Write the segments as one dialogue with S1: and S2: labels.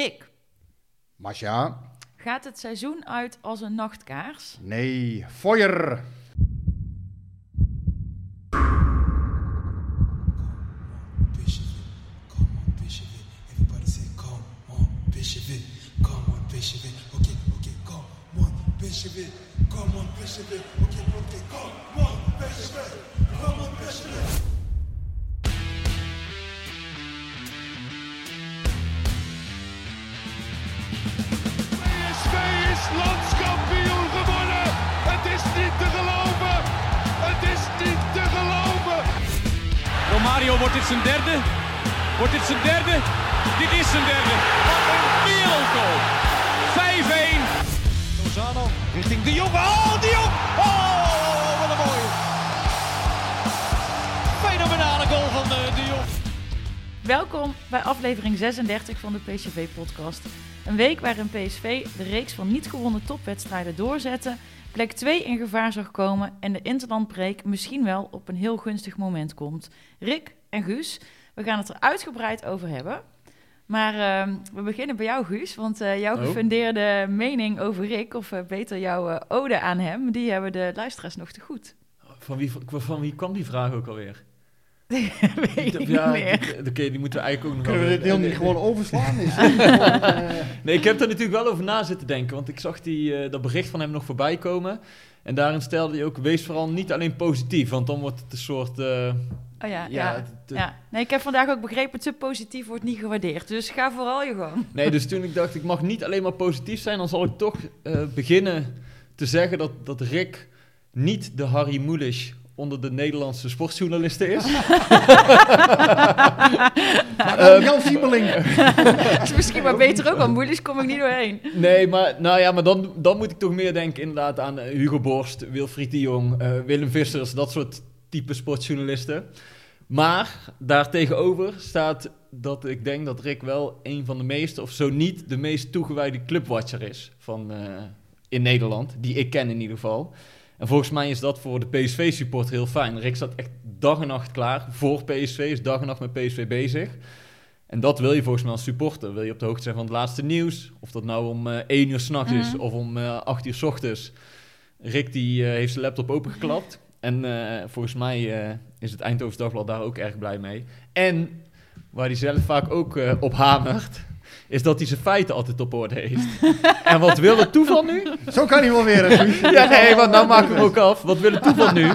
S1: Rick,
S2: Masja,
S1: gaat het seizoen uit als een nachtkaars?
S2: nee,
S3: it, come on, Bishop
S4: zijn derde? Wordt dit zijn derde? Dit is zijn derde. Wat een wereldgoal. 5-1.
S5: Lozano richting De Jong. Oh, De. Oh, wat een mooie. Fenomenale goal van eh, De Jong.
S1: Welkom bij aflevering 36 van de PSV-podcast. Een week waarin PSV de reeks van niet gewonnen topwedstrijden doorzette, plek 2 in gevaar zag komen en de interlandbreek misschien wel op een heel gunstig moment komt. Rick en Guus, we gaan het er uitgebreid over hebben. Maar ehm, we beginnen bij jou, Guus, want eh, jouw
S6: Oh.
S1: gefundeerde mening over Rick, of eh, beter jouw eh, ode aan hem, die hebben de luisteraars nog te goed.
S6: Van wie, van wie kwam die vraag ook alweer?
S1: Weet ik
S6: ja,
S1: niet meer.
S6: die- Oké, die moeten we eigenlijk ook nog
S2: Kunnen we dit deel niet gewoon overslaan? Is
S6: Nee, ik heb er natuurlijk wel over na zitten denken. Want ik zag die, eh, dat bericht van hem nog voorbij komen. En daarin stelde hij ook, wees vooral niet alleen positief. Want dan wordt het een soort...
S1: Oh ja, ja.
S6: ja,
S1: Nee, ik heb vandaag ook begrepen, te positief wordt niet gewaardeerd. Dus ga vooral je gang.
S6: Nee, dus toen ik dacht, ik mag niet alleen maar positief zijn. Dan zal ik toch eh, beginnen te zeggen dat, dat Rick niet de Harry Mulisch onder de Nederlandse sportjournalisten is.
S2: dan Jan Siebeling.
S1: Is misschien maar beter ook, want moeilijk kom ik niet doorheen.
S6: Nee, maar, nou ja, maar dan, dan moet ik toch meer denken inderdaad aan eh, Hugo Borst, Wilfried de Jong, eh, Willem Vissers, dat soort type sportjournalisten. Maar daartegenover staat dat ik denk dat Rick wel een van de meeste, of zo niet de meest toegewijde clubwatcher is van, eh, in Nederland. Die ik ken in ieder geval. En volgens mij is dat voor de PSV-supporter heel fijn. Rick staat echt dag en nacht klaar voor PSV, is dag en nacht met PSV bezig. En dat wil je volgens mij als supporter. Wil je op de hoogte zijn van het laatste nieuws. Of dat nou om eh 1 uur s'nachts is
S1: Mhm.
S6: of om eh 8 uur s ochtends. Rick die eh, heeft zijn laptop opengeklapt. En eh, volgens mij eh, is het Eindhoven Dagblad daar ook erg blij mee. En waar hij zelf vaak ook eh, op hamert... is dat hij zijn feiten altijd op orde heeft. en wat wil het toeval nu?
S2: Zo kan hij wel weer.
S6: Ja, nee, want nou maken we hem ook af. Wat wil het toeval nu?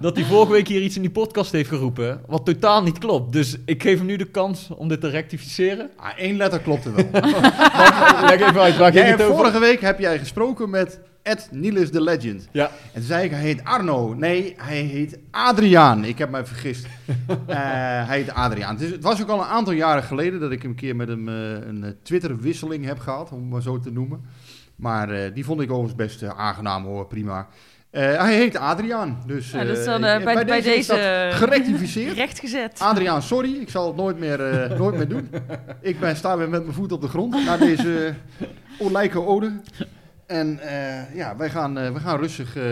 S6: Dat hij vorige week hier iets in die podcast heeft geroepen, wat totaal niet klopt. Dus ik geef hem nu de kans om dit te rectificeren.
S2: Ah, één letter klopte wel.
S6: Leg even uit, waar
S2: Jij
S6: het over?
S2: vorige week heb jij gesproken met Ed Niels de Legend.
S6: Ja,
S2: En toen zei ik, hij heet Arno. Nee, hij heet Adriaan. Ik heb mij vergist. Eh, hij heet Adriaan. Het, is- het was ook al een aantal jaren geleden dat ik een keer met hem eh, een eh, Twitter-wisseling heb gehad, om het maar zo te noemen. Maar eh, die vond ik overigens best aangenaam hoor, prima. Eh, hij heet Adriaan. Dus,
S1: dat is
S2: eh,
S1: dan bij, deze eh,
S2: gerectificeerd.
S1: rechtgezet.
S2: Adriaan, sorry, ik zal het nooit meer, eh, nooit meer doen. Ik ben, sta weer met mijn voet op de grond na deze olijke ode. En eh, ja, wij gaan, eh, we gaan rustig eh,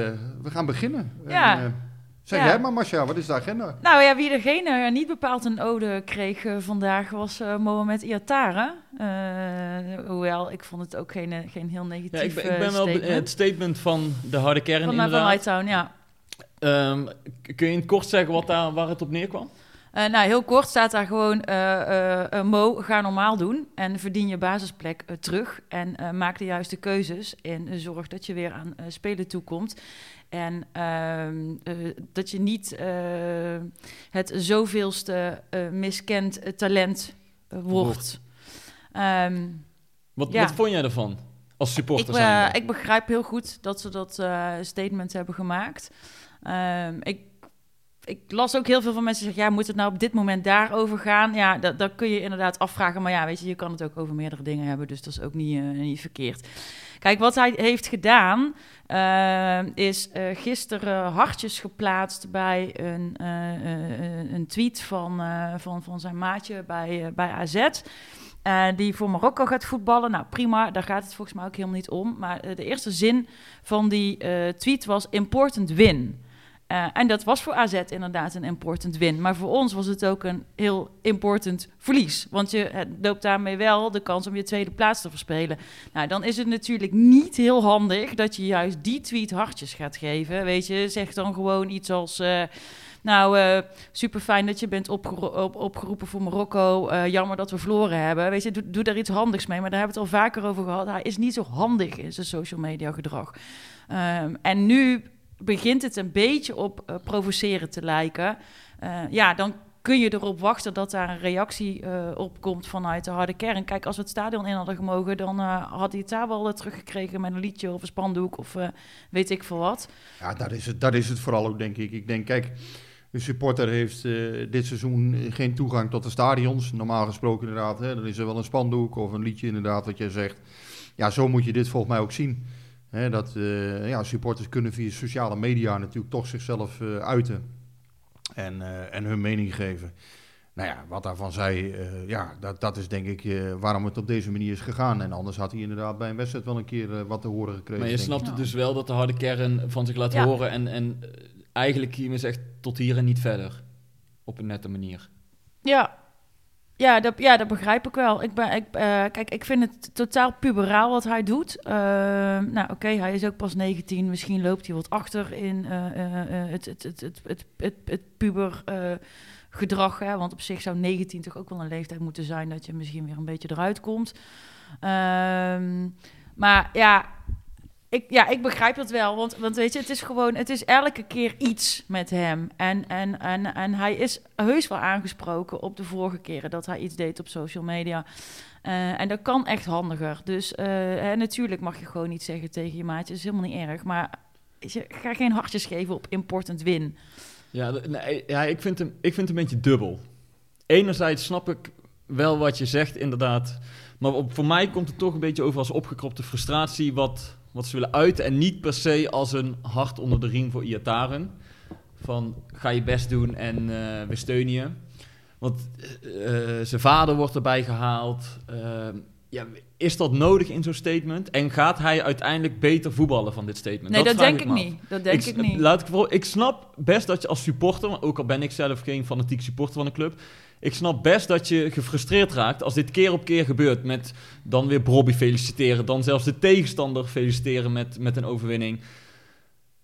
S2: we gaan beginnen.
S1: Ja.
S2: En, zeg
S1: Ja.
S2: jij maar, Marcia, wat is de agenda?
S1: Nou ja, wie degene niet bepaald een ode kreeg vandaag was eh Mohamed Iatare. Eh, hoewel, ik vond het ook geen, geen heel negatief
S6: ja ik, ben, ik ben wel be-
S1: statement.
S6: het statement van de harde kern
S1: van, van
S6: inderdaad.
S1: Hightown, ja.
S6: Ehm, kun je in het kort zeggen wat daar, waar het op neerkwam?
S1: Eh, nou, heel kort staat daar gewoon: eh, eh, Mo, ga normaal doen en verdien je basisplek terug. En maak de juiste keuzes en zorg dat je weer aan spelen toekomt. En ehm, eh, dat je niet het zoveelste miskend talent wordt. Ehm,
S6: Wat,
S1: Ja.
S6: wat vond jij ervan als supporter
S1: ik, ik begrijp heel goed dat ze dat eh, statement hebben gemaakt. Ehm, ik, ik las ook heel veel van mensen zeggen, ja, moet het nou op dit moment daarover gaan? Ja, dat, dat kun je inderdaad afvragen. Maar ja, weet je, je kan het ook over meerdere dingen hebben, dus dat is ook niet, eh, niet verkeerd. Kijk, wat hij heeft gedaan, eh, is eh, gisteren hartjes geplaatst bij een, een tweet van, van, van zijn maatje bij, bij AZ. die voor Marokko gaat voetballen. Nou, prima, daar gaat het volgens mij ook helemaal niet om. Maar de eerste zin van die tweet was important win. Eh, en dat was voor AZ inderdaad een important win. Maar voor ons was het ook een heel important verlies. Want je loopt daarmee wel de kans om je tweede plaats te verspelen. Nou, dan is het natuurlijk niet heel handig dat je juist die tweet hartjes gaat geven. Weet je, zeg dan gewoon iets als... eh, nou, eh super fijn dat je bent op, opgeroepen voor Marokko. Jammer dat we verloren hebben. Weet je, doe, doe daar iets handigs mee. Maar daar hebben we het al vaker over gehad. Hij is niet zo handig in zijn social media gedrag. Ehm, en nu begint het een beetje op eh, provoceren te lijken. Eh, ja, dan kun je erop wachten dat daar een reactie eh, op komt vanuit de harde kern. Kijk, als we het stadion in hadden gemogen, dan had hij het daar wel teruggekregen met een liedje of een spandoek of weet ik veel wat.
S2: Ja, dat is, het, dat is het vooral ook, denk ik. Ik denk, kijk, een supporter heeft dit seizoen geen toegang tot de stadions. Normaal gesproken inderdaad, hè, dan is er wel een spandoek of een liedje inderdaad, wat jij zegt. Ja, zo moet je dit volgens mij ook zien. Hè, dat eh, ja, supporters kunnen via sociale media natuurlijk toch zichzelf eh, uiten en, eh, en hun mening geven. Nou ja, wat daarvan zij, eh, ja, dat, dat is denk ik eh, waarom het op deze manier is gegaan. En anders had hij inderdaad bij een wedstrijd wel een keer wat te horen gekregen.
S6: Maar je
S2: denk ik.
S6: snapt het dus wel dat de harde kern van zich laat
S1: Ja.
S6: horen en, en eigenlijk hiermee zegt tot hier en niet verder. Op een nette manier.
S1: Ja, ja, dat, ja, dat begrijp ik wel. Ik ben, ik, eh, kijk, ik vind het totaal puberaal wat hij doet. Eh, nou, oké, hij is ook pas 19. Misschien loopt hij wat achter in eh, het, het, het, het, het, het, het puber gedrag. Hè? Want op zich zou 19 toch ook wel een leeftijd moeten zijn dat je misschien weer een beetje eruit komt. Ehm, maar ja, ik, ja, ik begrijp dat wel. Want, want weet je, het is gewoon, het is elke keer iets met hem. En, en, en, en hij is heus wel aangesproken op de vorige keren dat hij iets deed op social media. Eh, en dat kan echt handiger. Dus eh, hè, natuurlijk mag je gewoon niet zeggen tegen je maatje. Dat is helemaal niet erg. Maar je, ga geen hartjes geven op important win.
S6: Ja, ja ik, vind hem, ik vind hem een beetje dubbel. Enerzijds snap ik wel wat je zegt, inderdaad. Maar op, voor mij komt het toch een beetje over als opgekropte frustratie wat, wat ze willen uiten. En niet per se als een hart onder de riem voor Iataren. Van ga je best doen en eh, we steunen je. Want eh, eh, zijn vader wordt erbij gehaald. Eh, ja, is dat nodig in zo'n statement? En gaat hij uiteindelijk beter voetballen van dit statement?
S1: Nee, dat, denk ik niet. Dat denk ik,
S6: ik,
S1: niet.
S6: Laat ik, vooral, ik snap best dat je als supporter, ook al ben ik zelf geen fanatiek supporter van een club, ik snap best dat je gefrustreerd raakt als dit keer op keer gebeurt met dan weer Bobby feliciteren, dan zelfs de tegenstander feliciteren met, met een overwinning.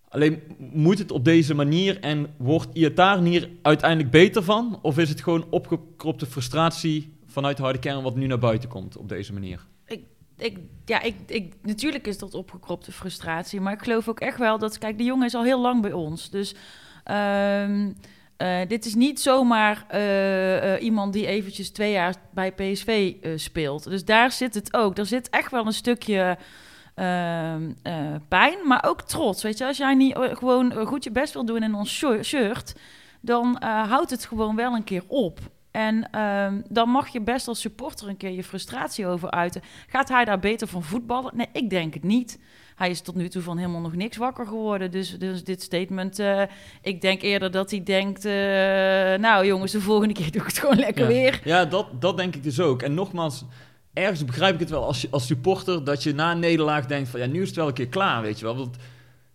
S6: Alleen moet het op deze manier en wordt Iataren hier uiteindelijk beter van? Of is het gewoon opgekropte frustratie vanuit de harde kern wat nu naar buiten komt op deze manier?
S1: ik, ja, ik, ik, natuurlijk is dat opgekropte frustratie. Maar ik geloof ook echt wel dat... Kijk, de jongen is al heel lang bij ons. Dus ehm, eh, dit is niet zomaar eh, eh, iemand die eventjes twee jaar bij PSV speelt. Dus daar zit het ook. Er zit echt wel een stukje... ehm, eh, pijn, maar ook trots. Weet je, als jij niet gewoon goed je best wil doen in ons shir- shirt, dan houdt het gewoon wel een keer op. En ehm, dan mag je best als supporter een keer je frustratie over uiten. Gaat hij daar beter van voetballen? Nee, ik denk het niet. Hij is tot nu toe van helemaal nog niks wakker geworden. Dus, dus dit statement, eh, ik denk eerder dat hij denkt... eh, nou jongens, de volgende keer doe ik het gewoon lekker
S6: ja.
S1: weer.
S6: Ja, dat, dat denk ik dus ook. En nogmaals, ergens begrijp ik het wel als, je, als supporter dat je na een nederlaag denkt van ja, nu is het wel een keer klaar, weet je wel. Want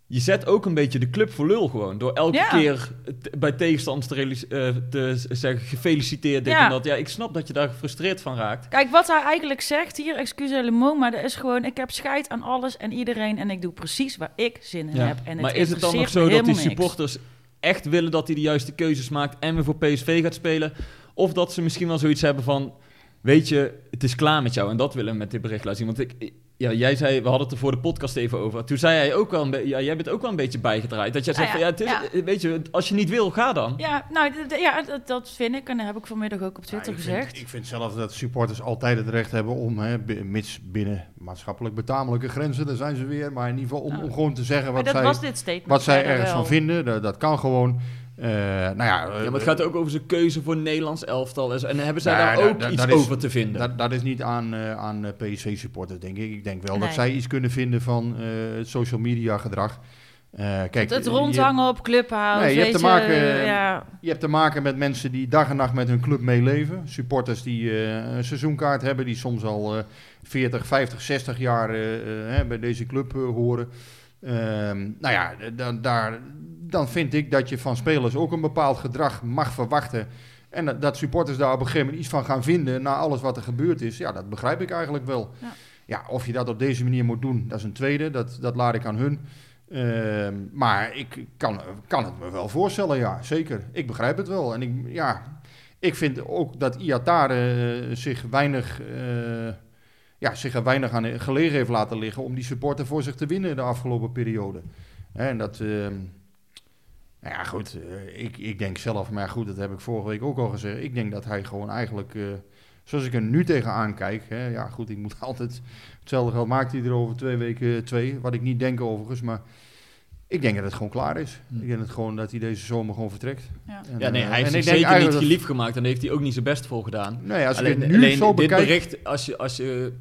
S6: je zet ook een beetje de club voor lul gewoon. Door elke
S1: Ja.
S6: keer bij tegenstanders te, eh, te zeggen gefeliciteerd dit
S1: Ja.
S6: en dat. Ja, ik snap dat je daar gefrustreerd van raakt.
S1: Kijk, wat hij eigenlijk zegt hier, excuus le mot, maar dat is gewoon... ik heb scheid aan alles en iedereen en ik doe precies waar ik zin in
S6: Ja.
S1: heb. En het
S6: maar is het dan nog zo dat die
S1: niks.
S6: supporters echt willen dat hij de juiste keuzes maakt en weer voor PSV gaat spelen? Of dat ze misschien wel zoiets hebben van, weet je, het is klaar met jou. En dat willen we met dit bericht laten zien. Want ik, ja, jij zei, we hadden het er voor de podcast even over. Toen zei hij ook wel een ja, jij bent ook wel een beetje bijgedraaid. Dat jij
S1: Nou
S6: zegt
S1: ja,
S6: van, ja, het is,
S1: ja.
S6: weet je, als je niet wil, ga dan.
S1: Ja, nou, ja, dat, dat vind ik. En dat heb ik vanmiddag ook op Twitter
S2: Ja, ik
S1: gezegd.
S2: Vind, ik vind zelf dat supporters altijd het recht hebben om, hè, mits binnen maatschappelijk betamelijke grenzen, daar zijn ze weer, maar in ieder geval om,
S1: Nou,
S2: om gewoon te zeggen wat
S1: dat
S2: zij,
S1: was dit statement.
S2: wat zij ergens
S1: wel.
S2: van vinden. Dat, dat kan gewoon. Eh, nou ja,
S6: Ja, maar het gaat ook over zijn keuze voor een Nederlands elftal. En hebben zij
S2: Nee,
S6: daar ook iets
S2: is-
S6: over te vinden?
S2: Dat, dat is niet aan, eh, aan eh, PSV-supporters, denk ik. Ik denk wel dat zij iets kunnen vinden van eh, het social media gedrag. Eh, kijk,
S1: Het, het
S2: je-
S1: rondhangen op Clubhouse,
S2: Nee, je hebt
S1: weet
S2: te maken,
S1: je,
S2: eh,
S1: ja,
S2: Je hebt te maken met mensen die dag en nacht met hun club meeleven. Supporters die eh, een seizoenkaart hebben, die soms al eh 40, 50, 60 jaar eh, eh, hè, bij deze club eh, horen. Ehm, nou ja, dan, daar, dan vind ik dat je van spelers ook een bepaald gedrag mag verwachten. En dat, dat supporters daar op een gegeven moment iets van gaan vinden na alles wat er gebeurd is. Ja, dat begrijp ik eigenlijk wel.
S1: Ja.
S2: Ja, of je dat op deze manier moet doen, dat is een tweede. Dat, dat laat ik aan hun. Ehm, maar ik kan, kan het me wel voorstellen, ja, zeker. Ik begrijp het wel. En ik, ja, ik vind ook dat Iatare eh, zich weinig, eh, ja, zich er weinig aan gelegen heeft laten liggen om die supporter voor zich te winnen de afgelopen periode. Hè, En dat, ehm, nou ja, goed, eh, ik, ik denk zelf, maar goed, dat heb ik vorige week ook al gezegd. Ik denk dat hij gewoon eigenlijk, eh, zoals ik er nu tegenaan kijk, hè, ja goed, ik moet altijd, hetzelfde geld maakt hij er over twee weken twee, wat ik niet denk overigens, maar ik denk dat het gewoon klaar is.
S6: Hm.
S2: Ik denk dat, gewoon, dat hij deze zomer gewoon vertrekt.
S1: Ja.
S2: En,
S6: Ja, nee,
S2: eh,
S6: hij heeft zich zeker niet geliefd gemaakt en daar heeft hij ook niet zijn best voor gedaan.
S2: Nee, als
S6: alleen
S2: ik het nu
S6: alleen
S2: zo
S6: dit bericht, als je, als je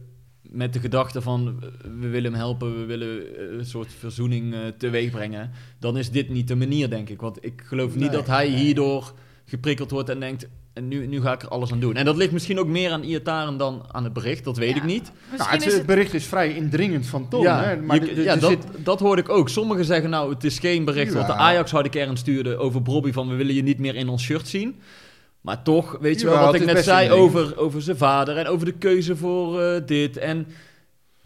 S6: met de gedachte van we willen hem helpen, we willen eh, een soort verzoening eh, teweeg brengen, dan is dit niet de manier, denk ik. Want ik geloof niet
S2: Nee,
S6: dat hij
S2: nee.
S6: hierdoor geprikkeld wordt en denkt, en nu, nu ga ik er alles aan doen. En dat ligt misschien ook meer aan Iataren dan aan het bericht, dat weet
S1: Ja.
S6: ik niet.
S2: Nou,
S1: Misschien
S2: het,
S1: is
S2: het
S1: het...
S2: bericht is vrij indringend van toon.
S6: ja,
S2: hè? Maar
S6: je- ja dat,
S2: zit-
S6: dat hoorde ik ook. Sommigen zeggen nou, het is geen bericht wat de
S2: Ja.
S6: Ajax harde kern stuurde over Bobby van we willen je niet meer in ons shirt zien. Maar toch, weet je wel wat ik net zei over, over zijn vader en over de keuze voor eh, dit. En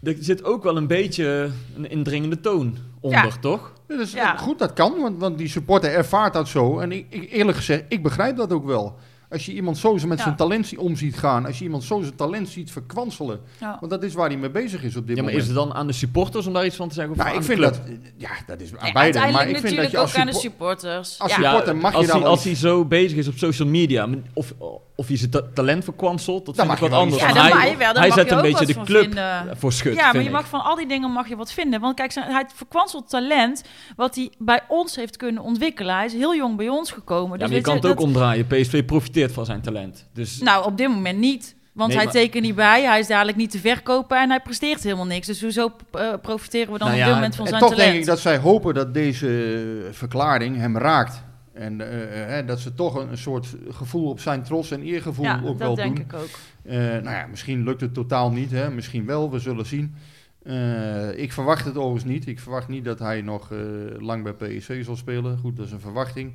S6: er zit ook wel een beetje een indringende toon onder,
S1: Ja.
S6: toch?
S2: Ja, dat is-
S1: Ja.
S2: Goed, dat kan, want, want die supporter ervaart dat zo. En ik, ik, eerlijk gezegd, ik begrijp dat ook wel. Als je iemand zo met
S1: Ja.
S2: zijn talent om ziet gaan, als je iemand zo zijn talent ziet verkwanselen,
S1: Ja.
S2: want dat is waar hij mee bezig is op dit
S6: Ja, maar
S2: moment.
S6: is het dan aan de supporters om daar iets van te zeggen? Of
S2: nou,
S6: aan
S2: ik
S6: de
S2: vind
S6: club?
S2: dat, ja, dat is aan
S1: Nee,
S2: beide. Maar
S1: uiteindelijk
S2: ik vind dat
S1: natuurlijk
S2: je als,
S1: ook aan de
S2: suppo-
S1: supporters.
S2: als
S1: ja.
S2: supporter- mag je
S6: als,
S2: dan
S6: als hij zo bezig is op social media, of, of hij zijn ta- talent verkwanselt, dat
S2: Dan
S6: vind ik wat
S2: je
S6: anders.
S1: Ja,
S6: hij,
S1: je wel,
S6: zet
S1: je
S6: een
S1: ook
S6: beetje
S1: wat
S6: de
S1: van
S6: club
S1: vinden.
S6: voor schut,
S1: Ja, maar je
S6: ik.
S1: mag van al die dingen mag je wat vinden. Want kijk, zijn- hij verkwanselt talent wat hij bij ons heeft kunnen ontwikkelen. Hij is heel jong bij ons gekomen.
S6: Ja,
S1: Dus
S6: maar je kan het ook
S1: dat-
S6: omdraaien. PSV profiteert van zijn talent. Dus
S1: Nou, op dit moment niet. Want
S6: Nee,
S1: hij
S6: maar-
S1: tekent niet bij, hij is dadelijk niet te verkopen en hij presteert helemaal niks. Dus hoezo eh, profiteren we dan
S6: Nou
S1: op
S6: ja,
S1: dit moment van
S2: En
S1: zijn
S2: toch
S1: talent?
S2: denk ik dat zij hopen dat deze verklaring hem raakt. En eh, eh, dat ze toch een, een soort gevoel op zijn trots en eergevoel
S1: ja,
S2: ook
S1: dat
S2: wel
S1: denk
S2: doen.
S1: ik ook.
S2: Eh, nou ja, misschien lukt het totaal niet, hè? misschien wel, we zullen zien. Eh, ik verwacht het overigens niet. Ik verwacht niet dat hij nog eh, lang bij PSV zal spelen. Goed, dat is een verwachting.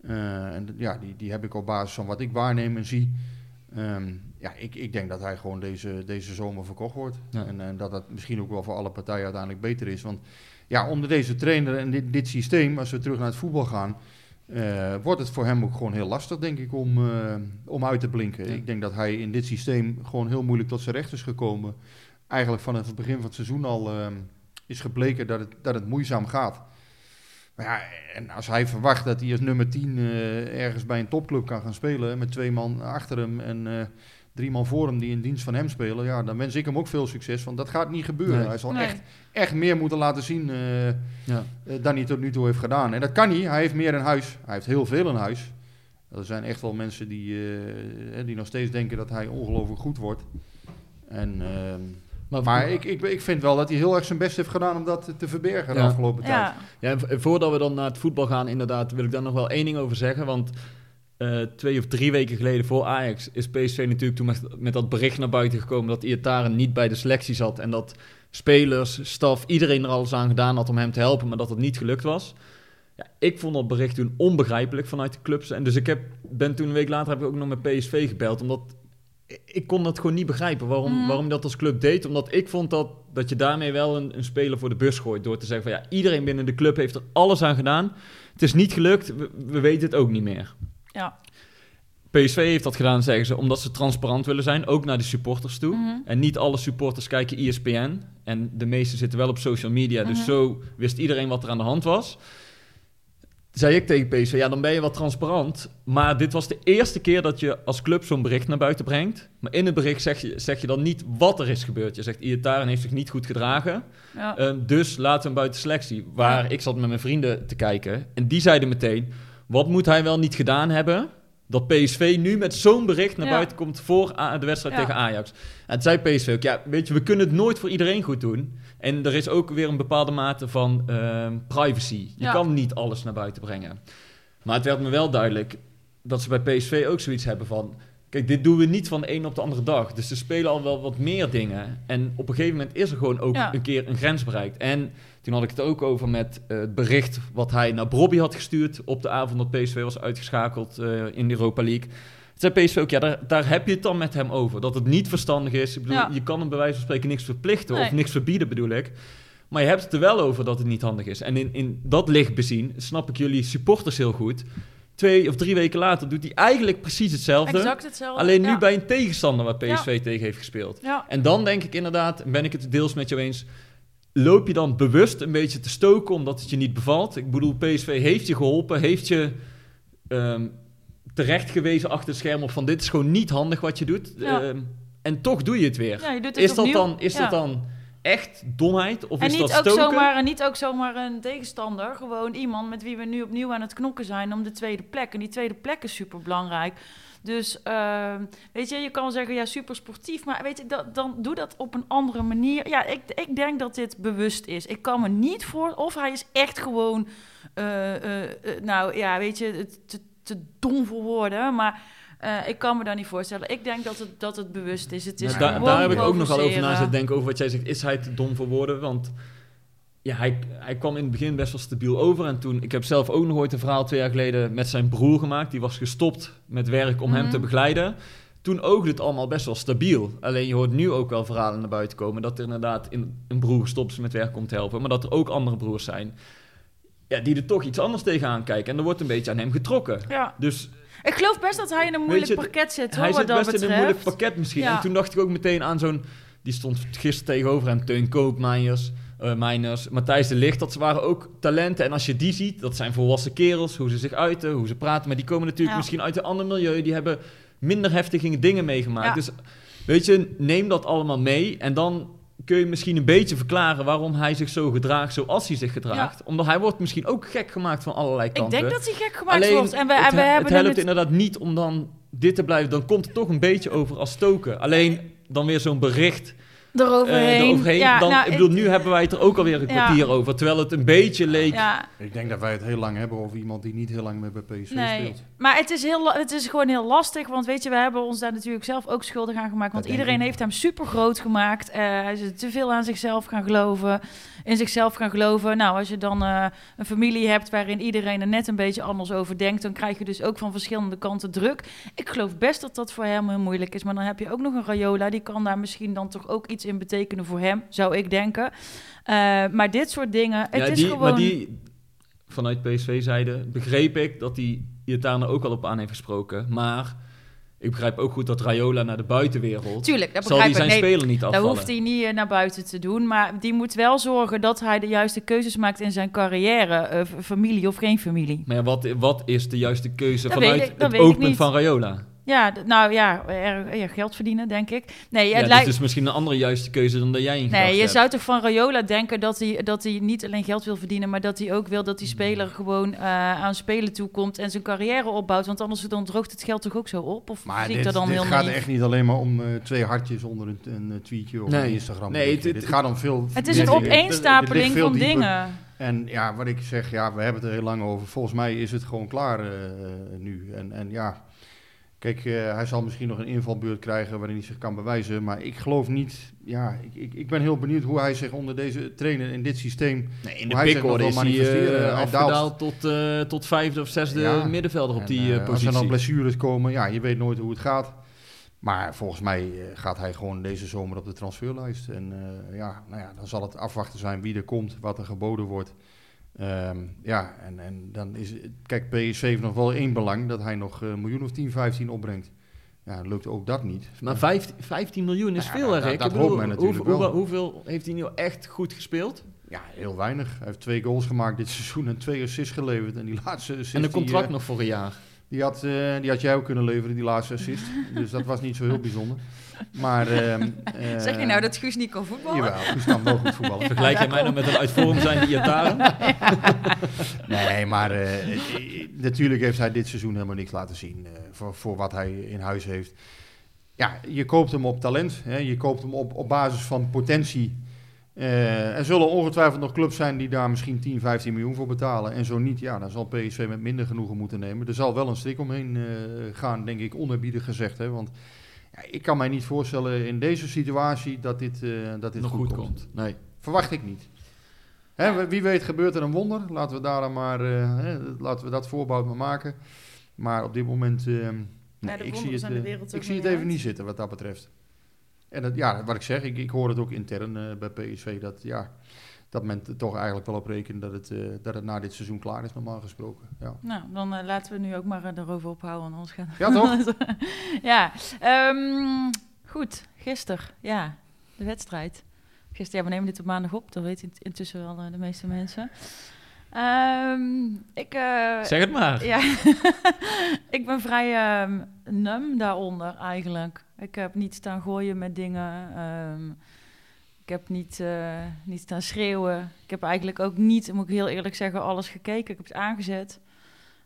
S2: Eh, en ja, die, die heb ik op basis van wat ik waarneem en zie. Ehm, ja, ik, ik denk dat hij gewoon deze, deze zomer verkocht wordt.
S6: Ja.
S2: En, en dat dat misschien ook wel voor alle partijen uiteindelijk beter is. Want ja, onder deze trainer en dit, dit systeem, als we terug naar het voetbal gaan, eh, wordt het voor hem ook gewoon heel lastig, denk ik, om, eh, om uit te blinken.
S6: Ja.
S2: Ik denk dat hij in dit systeem gewoon heel moeilijk tot zijn recht is gekomen. Eigenlijk vanaf het begin van het seizoen al ehm, is gebleken dat het, dat het moeizaam gaat. Maar ja, en als hij verwacht dat hij als nummer 10 eh, ergens bij een topclub kan gaan spelen, met twee man achter hem en drie man voor hem die in dienst van hem spelen, ja, dan wens ik hem ook veel succes, want dat gaat niet gebeuren.
S6: Nee.
S2: Hij zal
S1: Nee.
S2: echt, echt meer moeten laten zien eh,
S6: ja.
S2: eh, dan hij tot nu toe heeft gedaan. En dat kan hij. Hij heeft meer in huis. Hij heeft heel veel in huis. Er zijn echt wel mensen die, eh, die nog steeds denken dat hij ongelooflijk goed wordt. En, ehm,
S6: Maar,
S2: maar ik, ik, ik vind wel dat hij heel erg zijn best heeft gedaan om dat te verbergen de
S6: Ja.
S2: afgelopen tijd.
S1: Ja,
S6: Ja, en voordat we dan naar het voetbal gaan, inderdaad, wil ik daar nog wel één ding over zeggen. Want eh, twee of drie weken geleden voor Ajax is PSV natuurlijk toen met, met dat bericht naar buiten gekomen dat Iataren niet bij de selectie zat. En dat spelers, staf, iedereen er alles aan gedaan had om hem te helpen, maar dat het niet gelukt was. Ja, ik vond dat bericht toen onbegrijpelijk vanuit de clubs. En dus ik heb, ben toen een week later heb ik ook nog met PSV gebeld, omdat ik- kon dat gewoon niet begrijpen waarom,
S1: Mhm.
S6: waarom dat als club deed. Omdat ik vond dat, dat je daarmee wel een, een speler voor de bus gooit. Door te zeggen van ja, iedereen binnen de club heeft er alles aan gedaan. Het is niet gelukt, we, we weten het ook niet meer.
S1: Ja.
S6: PSV heeft dat gedaan, zeggen ze, omdat ze transparant willen zijn, ook naar de supporters toe.
S1: Mhm.
S6: En niet alle supporters kijken ESPN. En de meeste zitten wel op social media, dus
S1: Mhm.
S6: zo wist iedereen wat er aan de hand was. Zei ik tegen PSV, ja, dan ben je wat transparant. Maar dit was de eerste keer dat je als club zo'n bericht naar buiten brengt. Maar in het bericht zeg je, zeg je dan niet wat er is gebeurd. Je zegt, Iataren heeft zich niet goed gedragen.
S1: ja.
S6: Ehm, dus laten we hem buiten selectie. Waar
S1: Ja.
S6: ik zat met mijn vrienden te kijken. En die zeiden meteen: wat moet hij wel niet gedaan hebben? Dat PSV nu met zo'n bericht naar
S1: Ja.
S6: buiten komt voor de wedstrijd
S1: Ja.
S6: tegen Ajax. En toen zei PSV ook: ja, weet je, we kunnen het nooit voor iedereen goed doen. En er is ook weer een bepaalde mate van ehm, privacy. Je
S1: Ja.
S6: kan niet alles naar buiten brengen. Maar het werd me wel duidelijk dat ze bij PSV ook zoiets hebben van. Kijk, dit doen we niet van de een op de andere dag. Dus ze spelen al wel wat meer dingen. En op een gegeven moment is er gewoon ook
S1: Ja.
S6: een keer een grens bereikt. En toen had ik het ook over met eh, het bericht wat hij naar Bobby had gestuurd op de avond dat PSV was uitgeschakeld eh, in de Europa League. Toen zei PSV ook, ja, daar, daar heb je het dan met hem over. Dat het niet verstandig is. Ik bedoel,
S1: Ja.
S6: je kan hem bij wijze van spreken niks verplichten
S1: Nee.
S6: of niks verbieden, bedoel ik. Maar je hebt het er wel over dat het niet handig is. En in, in dat licht bezien snap ik jullie supporters heel goed. Twee of drie weken later doet hij eigenlijk precies hetzelfde.
S1: Exact hetzelfde.
S6: Alleen nu
S1: ja.
S6: bij een tegenstander waar PSV tegen heeft gespeeld.
S1: Ja.
S6: En dan denk ik inderdaad, en ben ik het deels met jou eens... loop je dan bewust een beetje te stoken omdat het je niet bevalt? Ik bedoel, PSV heeft je geholpen, heeft je ehm, terecht gewezen achter het scherm... op van dit is gewoon niet handig wat je doet. Ehm, en toch doe je het weer.
S1: Je het
S6: is dat, dan, is dat dan echt domheid? Of
S1: En
S6: is
S1: niet
S6: dat
S1: ook,
S6: stoken?
S1: zomaar, en niet ook zomaar een tegenstander. Gewoon iemand met wie we nu opnieuw aan het knokken zijn om de tweede plek. En die tweede plek is super belangrijk. Dus ehm, weet je, je kan zeggen, ja, super sportief. Maar weet je, dat, dan doe dat op een andere manier. Ja, ik, ik denk dat dit bewust is. Ik kan me niet voor. Of hij is echt gewoon. eh, eh, eh, nou ja, weet je, te, te dom voor woorden. Maar. Eh, ik kan me daar niet voorstellen. Ik denk dat het, dat het bewust is. Het is
S6: Nou, daar, daar heb ik ook nog wel over na zitten denken over wat jij zegt. Is hij te dom voor woorden? Want ja, hij, hij kwam in het begin best wel stabiel over. En toen, ik heb zelf ook nog ooit een verhaal twee jaar geleden met zijn broer gemaakt. Die was gestopt met werk om hem
S1: Mhm.
S6: te begeleiden. Toen oogde het allemaal best wel stabiel. Alleen je hoort nu ook wel verhalen naar buiten komen dat er inderdaad in, een broer gestopt is met werk om te helpen. Maar dat er ook andere broers zijn ja, die er toch iets anders tegenaan kijken. En er wordt een beetje aan hem getrokken.
S1: Ja.
S6: Dus
S1: Ik geloof best dat hij in een moeilijk
S6: je,
S1: pakket zit, hoor,
S6: hij zit
S1: dat
S6: best in een moeilijk pakket misschien.
S1: Ja.
S6: En toen dacht ik ook meteen aan zo'n... Die stond gisteren tegenover hem, Teun Koopmeiners, Meiners, Matthijs de Ligt. Dat ze waren ook talenten. En als je die ziet, dat zijn volwassen kerels. Hoe ze zich uiten, hoe ze praten. Maar die komen natuurlijk
S1: Ja.
S6: misschien uit een ander milieu. Die hebben minder heftige dingen meegemaakt.
S1: Ja.
S6: Dus weet je, neem dat allemaal mee. En dan kun je misschien een beetje verklaren waarom hij zich zo gedraagt zoals hij zich gedraagt. Omdat hij wordt misschien ook gek gemaakt van allerlei
S1: Ik
S6: kanten.
S1: denk dat hij gek gemaakt
S6: Alleen,
S1: wordt. En we,
S6: het,
S1: en we
S6: he-
S1: hebben
S6: het helpt
S1: het-
S6: inderdaad niet om dan dit te blijven. Dan komt het toch een beetje over als stoken. Alleen dan weer zo'n bericht
S1: eroverheen.
S6: eh, eroverheen.
S1: Ja,
S6: dan,
S1: nou,
S6: ik bedoel, nu hebben wij het er ook alweer een
S1: Ja.
S6: kwartier over. Terwijl het een beetje leek...
S1: Ja,
S2: Ik denk dat wij het heel lang hebben over iemand die niet heel lang meer bij PSV
S1: nee.
S2: speelt.
S1: Maar het is, heel, het is gewoon heel lastig. Want weet je, we hebben ons daar natuurlijk zelf ook schuldig aan gemaakt. Want
S2: Dat
S1: iedereen heeft hem super groot gemaakt. Eh, hij is te veel aan zichzelf gaan geloven. In zichzelf gaan geloven. Nou, als je dan eh, een familie hebt waarin iedereen er net een beetje anders over denkt. Dan krijg je dus ook van verschillende kanten druk. Ik geloof best dat dat voor hem heel moeilijk is. Maar dan heb je ook nog een Rayola. Die kan daar misschien dan toch ook iets in betekenen voor hem, zou ik denken. Eh, maar dit soort dingen, het
S6: Ja,
S1: is
S6: die,
S1: gewoon...
S6: Maar die, vanuit PSV-zijde, begreep ik dat hij Iatana ook al op aan heeft gesproken. Maar ik begrijp ook goed dat Rayola naar de buitenwereld...
S1: Tuurlijk, dat
S6: zal die
S1: begrijp ik.
S6: zijn
S1: Nee,
S6: speler niet afvallen.
S1: hoeft hij niet eh, naar buiten te doen. Maar die moet wel zorgen dat hij de juiste keuzes maakt in zijn carrière. eh, familie of geen familie.
S6: Maar ja, wat, wat is de juiste keuze
S1: Dat
S6: vanuit
S1: ik- dat
S6: het oogpunt van Rayola?
S1: Ja, nou ja, er, er geld verdienen, denk ik. Nee, het
S6: dat
S1: lijkt...
S6: is dus misschien een andere juiste keuze dan dat jij in gedachten
S1: Nee, je
S6: hebt.
S1: zou toch van Rayola denken dat hij, dat hij niet alleen geld wil verdienen, maar dat hij ook wil dat die speler gewoon eh, aan spelen toekomt en zijn carrière opbouwt. Want anders dan droogt het geld toch ook zo op? Of
S2: Maar
S1: zie ik
S2: dit,
S1: dat dan
S2: dit
S1: heel
S2: gaat echt niet alleen maar om eh, twee hartjes onder een, een tweetje of
S6: Nee.
S2: een Instagram.
S6: Nee, het-
S2: dit
S6: het-
S2: gaat om veel
S1: Het is een opeenstapeling van
S2: dieper.
S1: dingen.
S2: En ja, wat ik zeg, ja, we hebben het er heel lang over. Volgens mij is het gewoon klaar eh, nu. En, en ja, kijk, eh, hij zal misschien nog een invalbeurt krijgen waarin hij zich kan bewijzen. Maar ik geloof niet, ja, ik, ik, ik ben heel benieuwd hoe hij zich onder deze trainer in dit systeem...
S6: Nee, in de pickorde is hij
S2: Hij
S6: afgedaald tot, eh, tot vijfde of zesde
S2: Ja.
S6: middenvelder op
S2: En,
S6: die
S2: eh, Als er
S6: positie.
S2: dan blessures komen, ja, je weet nooit hoe het gaat. Maar volgens mij gaat hij gewoon deze zomer op de transferlijst. En ja, nou ja, dan zal het afwachten zijn wie er komt, wat er geboden wordt. Ehm, ja, en, en dan is het- kijk, PSV heeft nog wel één belang, dat hij nog een miljoen of 10, 15 opbrengt. Ja, lukt ook dat niet.
S6: Maar 15, 15 miljoen is
S2: Ja,
S6: veel, hè? Rick?
S2: dat
S6: Ik bedoel,
S2: hoopt natuurlijk
S6: hoe- hoe-
S2: wel.
S6: hoeveel heeft hij nu echt goed gespeeld?
S2: Ja, heel weinig. Hij heeft twee goals gemaakt dit seizoen en twee assists geleverd. En die laatste assist,
S6: En een contract
S2: eh,
S6: nog voor een jaar.
S2: Die had, eh, die had jij ook kunnen leveren, die laatste assist. dus dat was niet zo heel bijzonder. Maar, ehm, eh,
S1: Zeg je nou dat Guus niet kan voetballen?
S2: Jawel, Guus kan wel goed voetballen.
S6: Vergelijk jij mij nou met een uit vorm zijnde Iataren?
S2: Nee, maar eh, natuurlijk heeft hij dit seizoen helemaal niks laten zien eh, voor, voor wat hij in huis heeft. Ja, je koopt hem op talent. Hè? Je koopt hem op, op basis van potentie. Eh, er zullen ongetwijfeld nog clubs zijn die daar misschien 10, 15 miljoen voor betalen. En zo niet, ja, dan zal PSV met minder genoegen moeten nemen. Er zal wel een strik omheen eh, gaan, denk ik, onerbiedig gezegd. Hè? Want ja, ik kan mij niet voorstellen in deze situatie dat dit, eh, dat dit
S6: Nog
S2: goed,
S6: goed
S2: komt.
S6: komt.
S2: Nee, verwacht ik niet. Hè, wie weet gebeurt er een wonder. Laten we daar dan maar, eh, hè, laten we dat voorbouw maar maken. Maar op dit moment, eh, nee, ik zie het, ik zie het even
S1: uit.
S2: niet zitten wat dat betreft. En dat, ja, wat ik zeg, ik, ik hoor het ook intern eh, bij PSV dat, ja, dat men er toch eigenlijk wel op rekent dat het, eh, dat het na dit seizoen klaar is, normaal gesproken. Ja,
S1: Nou, dan eh, laten we nu ook maar eh, erover ophouden, anders gaat
S2: ja toch?
S1: ja, ehm, goed. Gisteren, ja, de wedstrijd. Gisteren, ja, we nemen dit op maandag op. Dat weten int- intussen wel de meeste mensen. Ehm, ik, eh,
S6: Zeg het maar.
S1: ja, ik ben vrij ehm num daaronder eigenlijk. Ik heb niet staan gooien met dingen. ehm, ik heb niet, eh, niet staan schreeuwen. Ik heb eigenlijk ook niet, moet ik heel eerlijk zeggen, alles gekeken. Ik heb het aangezet.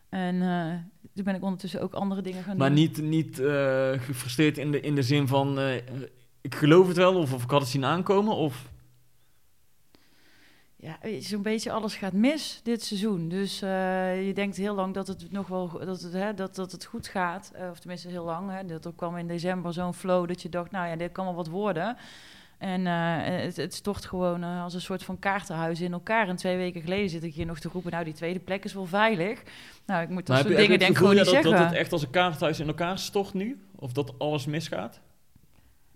S1: En eh, toen ben ik ondertussen ook andere dingen gaan
S6: Maar
S1: doen.
S6: niet, niet eh, gefrustreerd in de, in de zin van... ik geloof het wel, of, of ik had het zien aankomen, of...
S1: Ja, zo'n beetje alles gaat mis dit seizoen. Dus je denkt heel lang dat het nog wel dat het, hè, dat, dat het goed gaat. Of tenminste heel lang. Hè. Dat er kwam in december zo'n flow dat je dacht, nou ja, dit kan wel wat worden. En eh, het, het stort gewoon eh, als een soort van kaartenhuis in elkaar. En twee weken geleden zit ik hier nog te roepen, nou die tweede plek is wel veilig. Nou, ik moet dat
S6: Maar
S1: soort
S6: je, heb je
S1: dingen
S6: het
S1: denk gewoon niet
S6: dat,
S1: zeggen.
S6: dat het echt als een kaarthuis in elkaar stort nu? Of dat alles misgaat?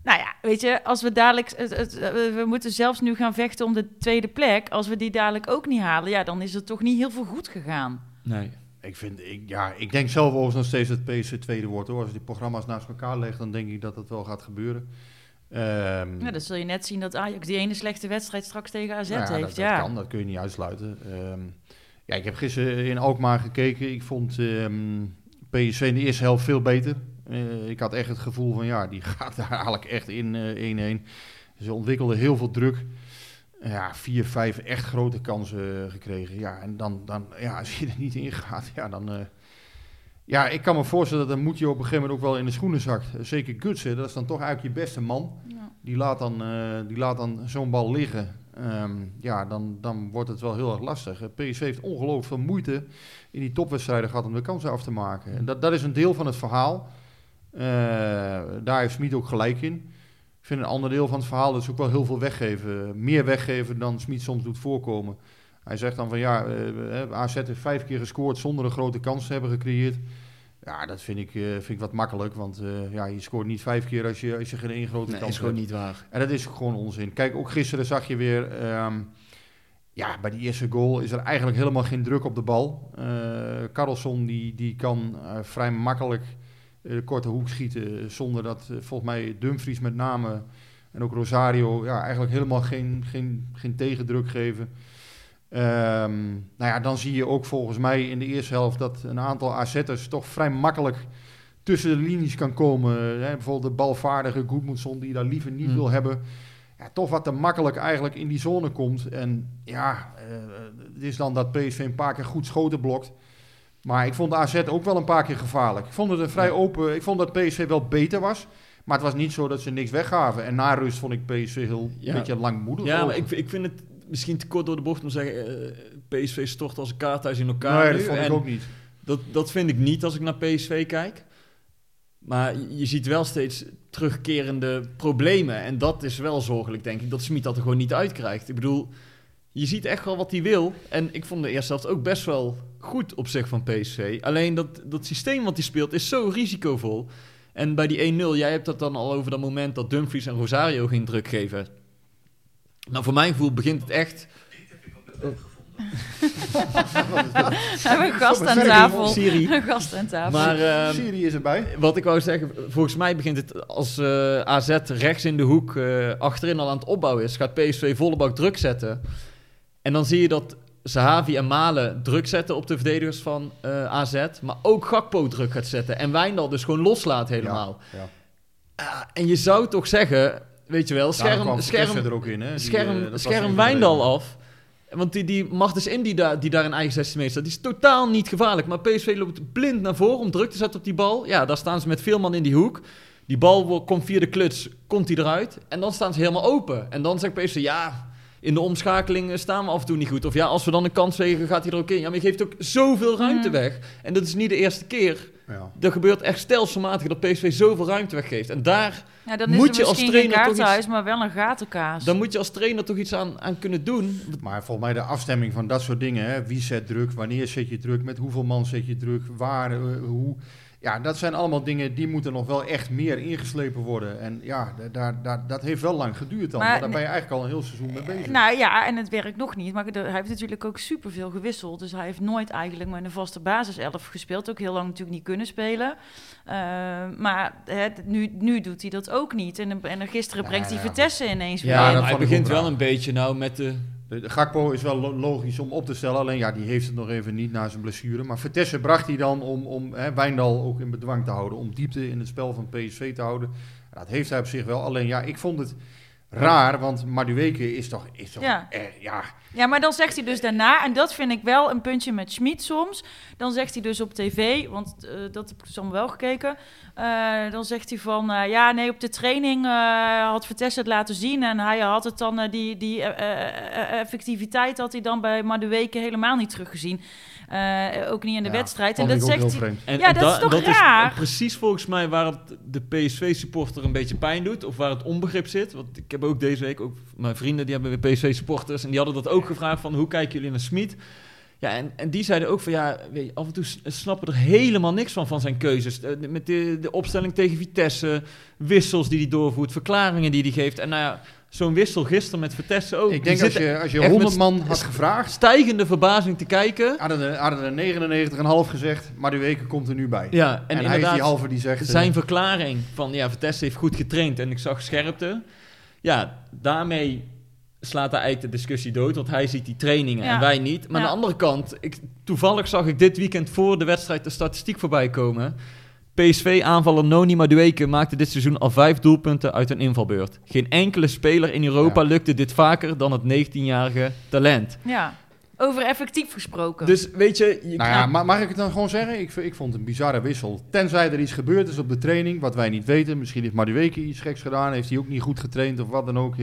S1: Nou ja, weet je, als we dadelijk. Het, het, eh, we moeten zelfs nu gaan vechten om de tweede plek. Als we die dadelijk ook niet halen, ja, dan is er toch niet heel veel goed gegaan.
S6: Nee.
S2: Ik, vind, ik, ja, ik denk zelf overigens nog steeds dat PSV tweede wordt. Hoor. Als die programma's naast elkaar leggen, dan denk ik dat dat wel gaat gebeuren. Ehm,
S1: Ja, dan zul je net zien dat Ajax die ene slechte wedstrijd straks tegen AZ
S2: Nou ja,
S1: heeft.
S2: Dat,
S1: ja.
S2: dat kan, dat kun je niet uitsluiten. Ehm, ja, ik heb gisteren in Alkmaar gekeken. Ik vond ehm, PSV in de eerste helft veel beter. Eh, ik had echt het gevoel van, ja, die gaat daar eigenlijk echt in eh, 1-1. Ze ontwikkelden heel veel druk. Ja, vier, vijf echt grote kansen gekregen. Ja, en dan, dan ja, als je er niet in gaat, ja, dan... ja, ik kan me voorstellen dat dan moet je op een gegeven moment ook wel in de schoenen zakt. Zeker Gutsen, dat is dan toch eigenlijk je beste man.
S1: Ja.
S2: Die laat dan, eh, die laat dan zo'n bal liggen. Ehm, ja, dan, dan wordt het wel heel erg lastig. Eh, PSV heeft ongelooflijk veel moeite in die topwedstrijden gehad om de kansen af te maken. En dat, dat is een deel van het verhaal. Eh, daar heeft Smit ook gelijk in. Ik vind een ander deel van het verhaal dat is ook wel heel veel weggeven. Meer weggeven dan Smit soms doet voorkomen. Hij zegt dan van ja, eh, AZ heeft vijf keer gescoord zonder een grote kans te hebben gecreëerd. Ja, dat vind ik, eh, vind ik wat makkelijk, want eh, ja, je scoort niet vijf keer als je, als je geen één grote
S6: Nee,
S2: kans
S6: is gewoon
S2: hebt.
S6: niet waar.
S2: En dat is gewoon onzin. Kijk, ook gisteren zag je weer... ehm, ja, bij die eerste goal is er eigenlijk helemaal geen druk op de bal. Eh Carlson die, die kan eh, vrij makkelijk eh, de korte hoek schieten... zonder dat eh, volgens mij Dumfries met name... en ook Rosario ja, eigenlijk helemaal geen, geen, geen tegendruk geven. Ehm, nou ja, dan zie je ook volgens mij in de eerste helft... dat een aantal AZ'ers toch vrij makkelijk tussen de linies kan komen. Hè, bijvoorbeeld de balvaardige Goedmoedson die daar liever niet
S6: Hmm.
S2: wil hebben. Ja, toch wat te makkelijk eigenlijk in die zone komt. En ja, eh, het is dan dat PSV een paar keer goed schoten blokt. Maar ik vond de AZ ook wel een paar keer gevaarlijk. Ik vond het een vrij
S6: Ja.
S2: open... Ik vond dat PSV wel beter was. Maar het was niet zo dat ze niks weggaven. En na rust vond ik PSV heel
S6: Ja.
S2: een beetje langmoedig.
S6: Ja, maar ik, ik vind het misschien te kort door de bocht om te zeggen... eh, PSV stort als een kaarthuis in elkaar
S2: Nee,
S6: nu.
S2: dat vond ik
S6: En
S2: ook niet.
S6: Dat, dat vind ik niet als ik naar PSV kijk. Maar je je ziet wel steeds terugkerende problemen. En dat is wel zorgelijk, denk ik, dat Smit dat er gewoon niet uitkrijgt. Ik bedoel, je ziet echt wel wat hij wil. En ik vond de eerste helft ook best wel goed op zich van PSV. Alleen dat, dat systeem wat hij speelt is zo risicovol. En bij die 1-0, jij hebt dat dan al over dat moment dat Dumfries en Rosario geen druk geven. Nou, voor mijn gevoel begint het echt...
S1: We hebben een gast aan tafel.
S6: Siri.
S1: Een gast aan tafel.
S6: Maar, ehm,
S2: Syrië is erbij.
S6: Wat ik wou zeggen, volgens mij begint het als eh, AZ rechts in de hoek eh, achterin al aan het opbouwen is, gaat PSV volle bak druk zetten. En dan zie je dat Zahavi en Malen druk zetten op de verdedigers van eh, AZ, maar ook Gakpo druk gaat zetten. En Wijndal dus gewoon loslaat helemaal.
S2: Ja.
S6: Ah, en je zou toch zeggen, weet je wel, scherm, scherm,
S2: er ook in. Hè? Die,
S6: scherm,
S2: eh,
S6: scherm Wijndal af. Want die, die Martens in die, daar die daar in eigen 16 meter staat, die is totaal niet gevaarlijk. Maar PSV loopt blind naar voren om druk te zetten op die bal. Ja, daar staan ze met veel man in die hoek. Die bal komt via de kluts, komt die eruit. En dan staan ze helemaal open. En dan zegt PSV, ja, in de omschakeling eh, staan we af en toe niet goed. Of ja, als we dan een kans tegen, gaat hij er ook in. Ja, maar je geeft ook zoveel ruimte
S1: Mm.
S6: weg. En dat is niet de eerste keer.
S2: Ja.
S6: Er gebeurt echt stelselmatig dat PSV zoveel ruimte weggeeft. En daar,
S1: Ja, dan
S6: Moet
S1: is
S6: je
S1: er
S6: als
S1: geen
S6: trainer toch iets-
S1: maar wel een gatenkaas.
S6: dan moet je als trainer toch iets aan, aan kunnen doen.
S2: Maar volgens mij de afstemming van dat soort dingen, hè, wie zet druk, wanneer zet je druk, met hoeveel man zet je druk, waar, eh, hoe. Ja, dat zijn allemaal dingen die moeten nog wel echt meer ingeslepen worden. En ja, da- daar, daar, dat heeft wel lang geduurd dan.
S1: Maar
S2: Maar daar ben je eigenlijk al een heel seizoen mee bezig.
S1: Nou ja, en het werkt nog niet. Maar hij heeft natuurlijk ook superveel gewisseld. Dus hij heeft nooit eigenlijk met een vaste basiself gespeeld. Ook heel lang natuurlijk niet kunnen spelen. Eh, maar hè, nu, nu doet hij dat ook niet. En, en gisteren
S2: Nou
S1: brengt hij
S2: ja,
S1: Vitesse ineens weer
S2: Ja,
S6: hij
S2: ik
S6: begint wel een beetje nou met de...
S2: De, Gakpo is wel lo- logisch om op te stellen, alleen ja, die heeft het nog even niet na zijn blessure. Maar Vitesse bracht hij dan om, om hè, Wijndal ook in bedwang te houden, om diepte in het spel van PSV te houden. Dat heeft hij op zich wel, alleen ja, ik vond het raar, want Madueke is toch, is toch
S1: Ja.
S2: eh, ja,
S1: Ja, maar dan zegt hij dus daarna, en dat vind ik wel een puntje met Schmid soms. Dan zegt hij dus op tv, want eh, dat heb ik dus allemaal wel gekeken. eh, dan zegt hij van, eh, ja, nee, op de training had Vitesse het laten zien. En hij had het dan, die, die effectiviteit had hij dan bij Madueke helemaal niet teruggezien. Eh, ook niet in de
S2: ja,
S1: wedstrijd. En dat zegt hij.
S6: En,
S1: Ja, dat
S6: da-
S1: is toch
S6: dat
S1: raar?
S6: is precies volgens mij waar het de PSV-supporter een beetje pijn doet. Of waar het onbegrip zit. Want ik heb ook deze week, ook mijn vrienden die hebben weer PSV-supporters. En die hadden dat ook gevraagd van hoe kijken jullie naar Smit? Ja, en, en die zeiden ook van ja, weet je, af en toe s- snappen er helemaal niks van, van zijn keuzes. Eh, Met de, de opstelling tegen Vitesse, wissels die hij doorvoert, verklaringen die hij geeft. En nou ja, zo'n wissel gisteren met Vitesse ook.
S2: Ik denk als je, als je
S6: echt
S2: 100
S6: met
S2: man had gevraagd,
S6: stijgende verbazing te kijken.
S2: hadden er, hadden er 99,5 gezegd, maar de weken komt er nu bij.
S6: Ja,
S2: en
S6: en,
S2: hij is
S6: inderdaad,
S2: die halve die zegt... eh,
S6: zijn verklaring van ja, Vitesse heeft goed getraind en ik zag scherpte. Ja, daarmee slaat hij eigenlijk de discussie dood, want hij ziet die trainingen
S1: Ja.
S6: en wij niet. Maar aan de andere kant, ik, toevallig zag ik dit weekend voor de wedstrijd de statistiek voorbij komen. PSV-aanvaller Noni Madueke maakte dit seizoen al vijf doelpunten uit een invalbeurt. Geen enkele speler in Europa
S2: Ja.
S6: lukte dit vaker dan het 19-jarige talent.
S1: Ja, over effectief gesproken.
S6: Dus weet je, je
S2: Nou ja, ma- mag ik het dan gewoon zeggen? Ik, ik vond het een bizarre wissel. Tenzij er iets gebeurd is op de training, wat wij niet weten. Misschien heeft Madueke iets geks gedaan, heeft hij ook niet goed getraind of wat dan ook.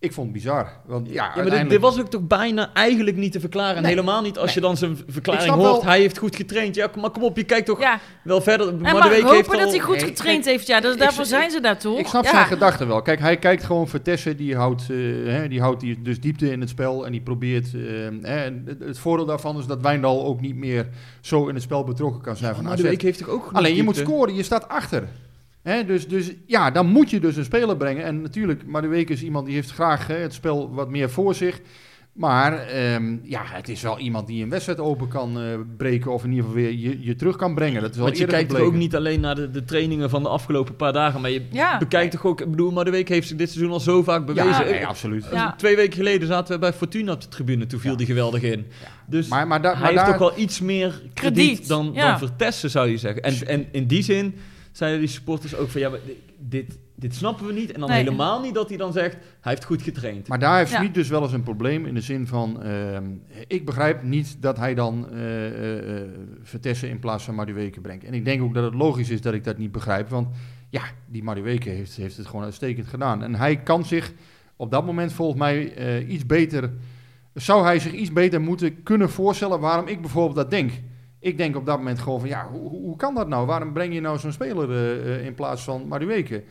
S2: Ik vond het bizar. Want ja,
S6: Ja, maar dit,
S2: uiteindelijk...
S6: dit was ook toch bijna eigenlijk niet te verklaren. En
S2: Nee.
S6: helemaal niet als je dan zijn verklaring hoort.
S2: wel-
S6: Hij heeft goed getraind. Ja, kom- maar kom op, je kijkt toch
S1: ja,
S6: wel verder.
S1: en
S6: Maar de
S1: maar
S6: week
S1: hopen
S6: heeft al...
S1: dat hij goed
S2: Nee,
S1: getraind
S2: kijk,
S1: heeft. Ja, daarvoor
S2: ik-
S1: zijn ze daar toch?
S2: Ik snap
S1: ja.
S2: zijn gedachten wel. Kijk, hij kijkt gewoon Vitesse, die houdt, eh, hè, die houdt die, dus diepte in het spel en die probeert... eh, hè, en het, het voordeel daarvan is dat Wijndal ook niet meer zo in het spel betrokken kan zijn van
S6: maar de week heeft toch ook
S2: Alleen je moet scoren, je staat achter. Dus, dus ja, dan moet je dus een speler brengen. En natuurlijk, Madueke is iemand die heeft graag hè, het spel wat meer voor zich. Maar ehm, ja, het is wel iemand die een wedstrijd open kan eh, breken of in ieder geval weer je, je terug kan brengen. Dat is wel
S6: Want je kijkt ook niet alleen naar de, de trainingen van de afgelopen paar dagen. Maar je
S1: Ja.
S6: bekijkt toch ook... Ik bedoel, maar de week heeft zich dit seizoen al zo vaak bewezen.
S2: Ja,
S6: Eh,
S2: nee, absoluut.
S1: Ja.
S6: Twee weken geleden zaten we bij Fortuna op de tribune. Toen viel
S2: Ja.
S6: die geweldig in. Dus
S2: Maar, maar, da-
S6: hij
S2: maar
S6: heeft
S2: daar,
S6: toch wel iets meer krediet,
S1: Krediet,
S6: dan,
S1: ja.
S6: dan Vertessen, zou je zeggen. En, en in die zin zeiden die supporters ook van... Ja, maar dit, dit snappen we niet. En dan
S1: Nee.
S6: helemaal niet dat hij dan zegt... Hij heeft goed getraind.
S2: maar daar heeft
S1: Ja.
S2: Smit dus wel eens een probleem in de zin van... ehm, ik begrijp niet dat hij dan eh eh, eh, Vitesse in plaats van Madueke brengt. En ik denk ook dat het logisch is dat ik dat niet begrijp. Want ja, die Madueke heeft, heeft het gewoon uitstekend gedaan. En hij kan zich op dat moment volgens mij eh, iets beter... Zou hij zich iets beter moeten kunnen voorstellen waarom ik bijvoorbeeld dat denk? Ik denk op dat moment gewoon van, ja, hoe, hoe kan dat nou? Waarom breng je nou zo'n speler eh, eh, in plaats van Madueke?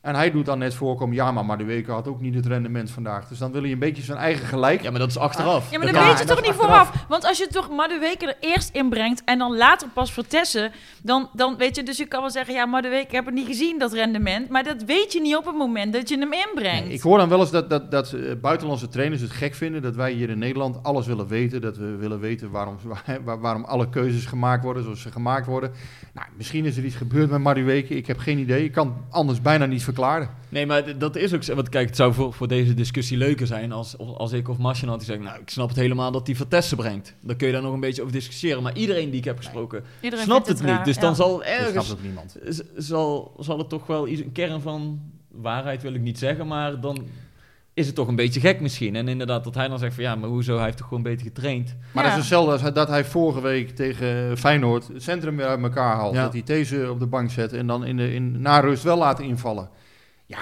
S2: En hij doet dan net voorkomen, ja, maar Madueke had ook niet het rendement vandaag. Dus dan wil hij een beetje zijn eigen gelijk.
S6: Ja, maar dat is achteraf.
S1: Ja, maar
S2: Dat
S1: weet je toch niet vooraf. Want als je toch Madueke er eerst inbrengt en dan later pas Vertessen, dan, dan weet je, dus je kan wel zeggen, ja, Madueke, ik heb het niet gezien, dat rendement. Maar dat weet je niet op het moment dat je hem inbrengt.
S2: Nee, ik hoor dan wel eens dat, dat, dat eh, buitenlandse trainers het gek vinden dat wij hier in Nederland alles willen weten. Dat we willen weten waarom, waar- waarom alle keuzes gemaakt worden zoals ze gemaakt worden. Nou, misschien is er iets gebeurd met Madueke. Ik heb geen idee. Ik kan anders bijna niet verklaren.
S6: Nee, maar dat is ook zo. Want kijk, het zou voor, voor deze discussie leuker zijn als, als ik of Marcian had die zegt... Nou, ik snap het helemaal dat die Vertessen brengt. Dan kun je daar nog een beetje over discussiëren. Maar iedereen die ik heb gesproken snapt het niet. Dus
S1: ja.
S6: dan zal ergens...
S2: niemand.
S6: Zal, zal het toch wel iets, een kern van waarheid wil ik niet zeggen, maar dan is het toch een beetje gek misschien. En inderdaad, dat hij dan zegt van ja, maar hoezo, hij heeft toch gewoon beter getraind.
S2: Maar
S1: Ja.
S2: dat is hetzelfde als hij- dat hij vorige week tegen Feyenoord het centrum weer uit elkaar haalt.
S6: Ja.
S2: Dat hij deze op de bank zet en dan in de, in, na rust wel laat invallen. Ja,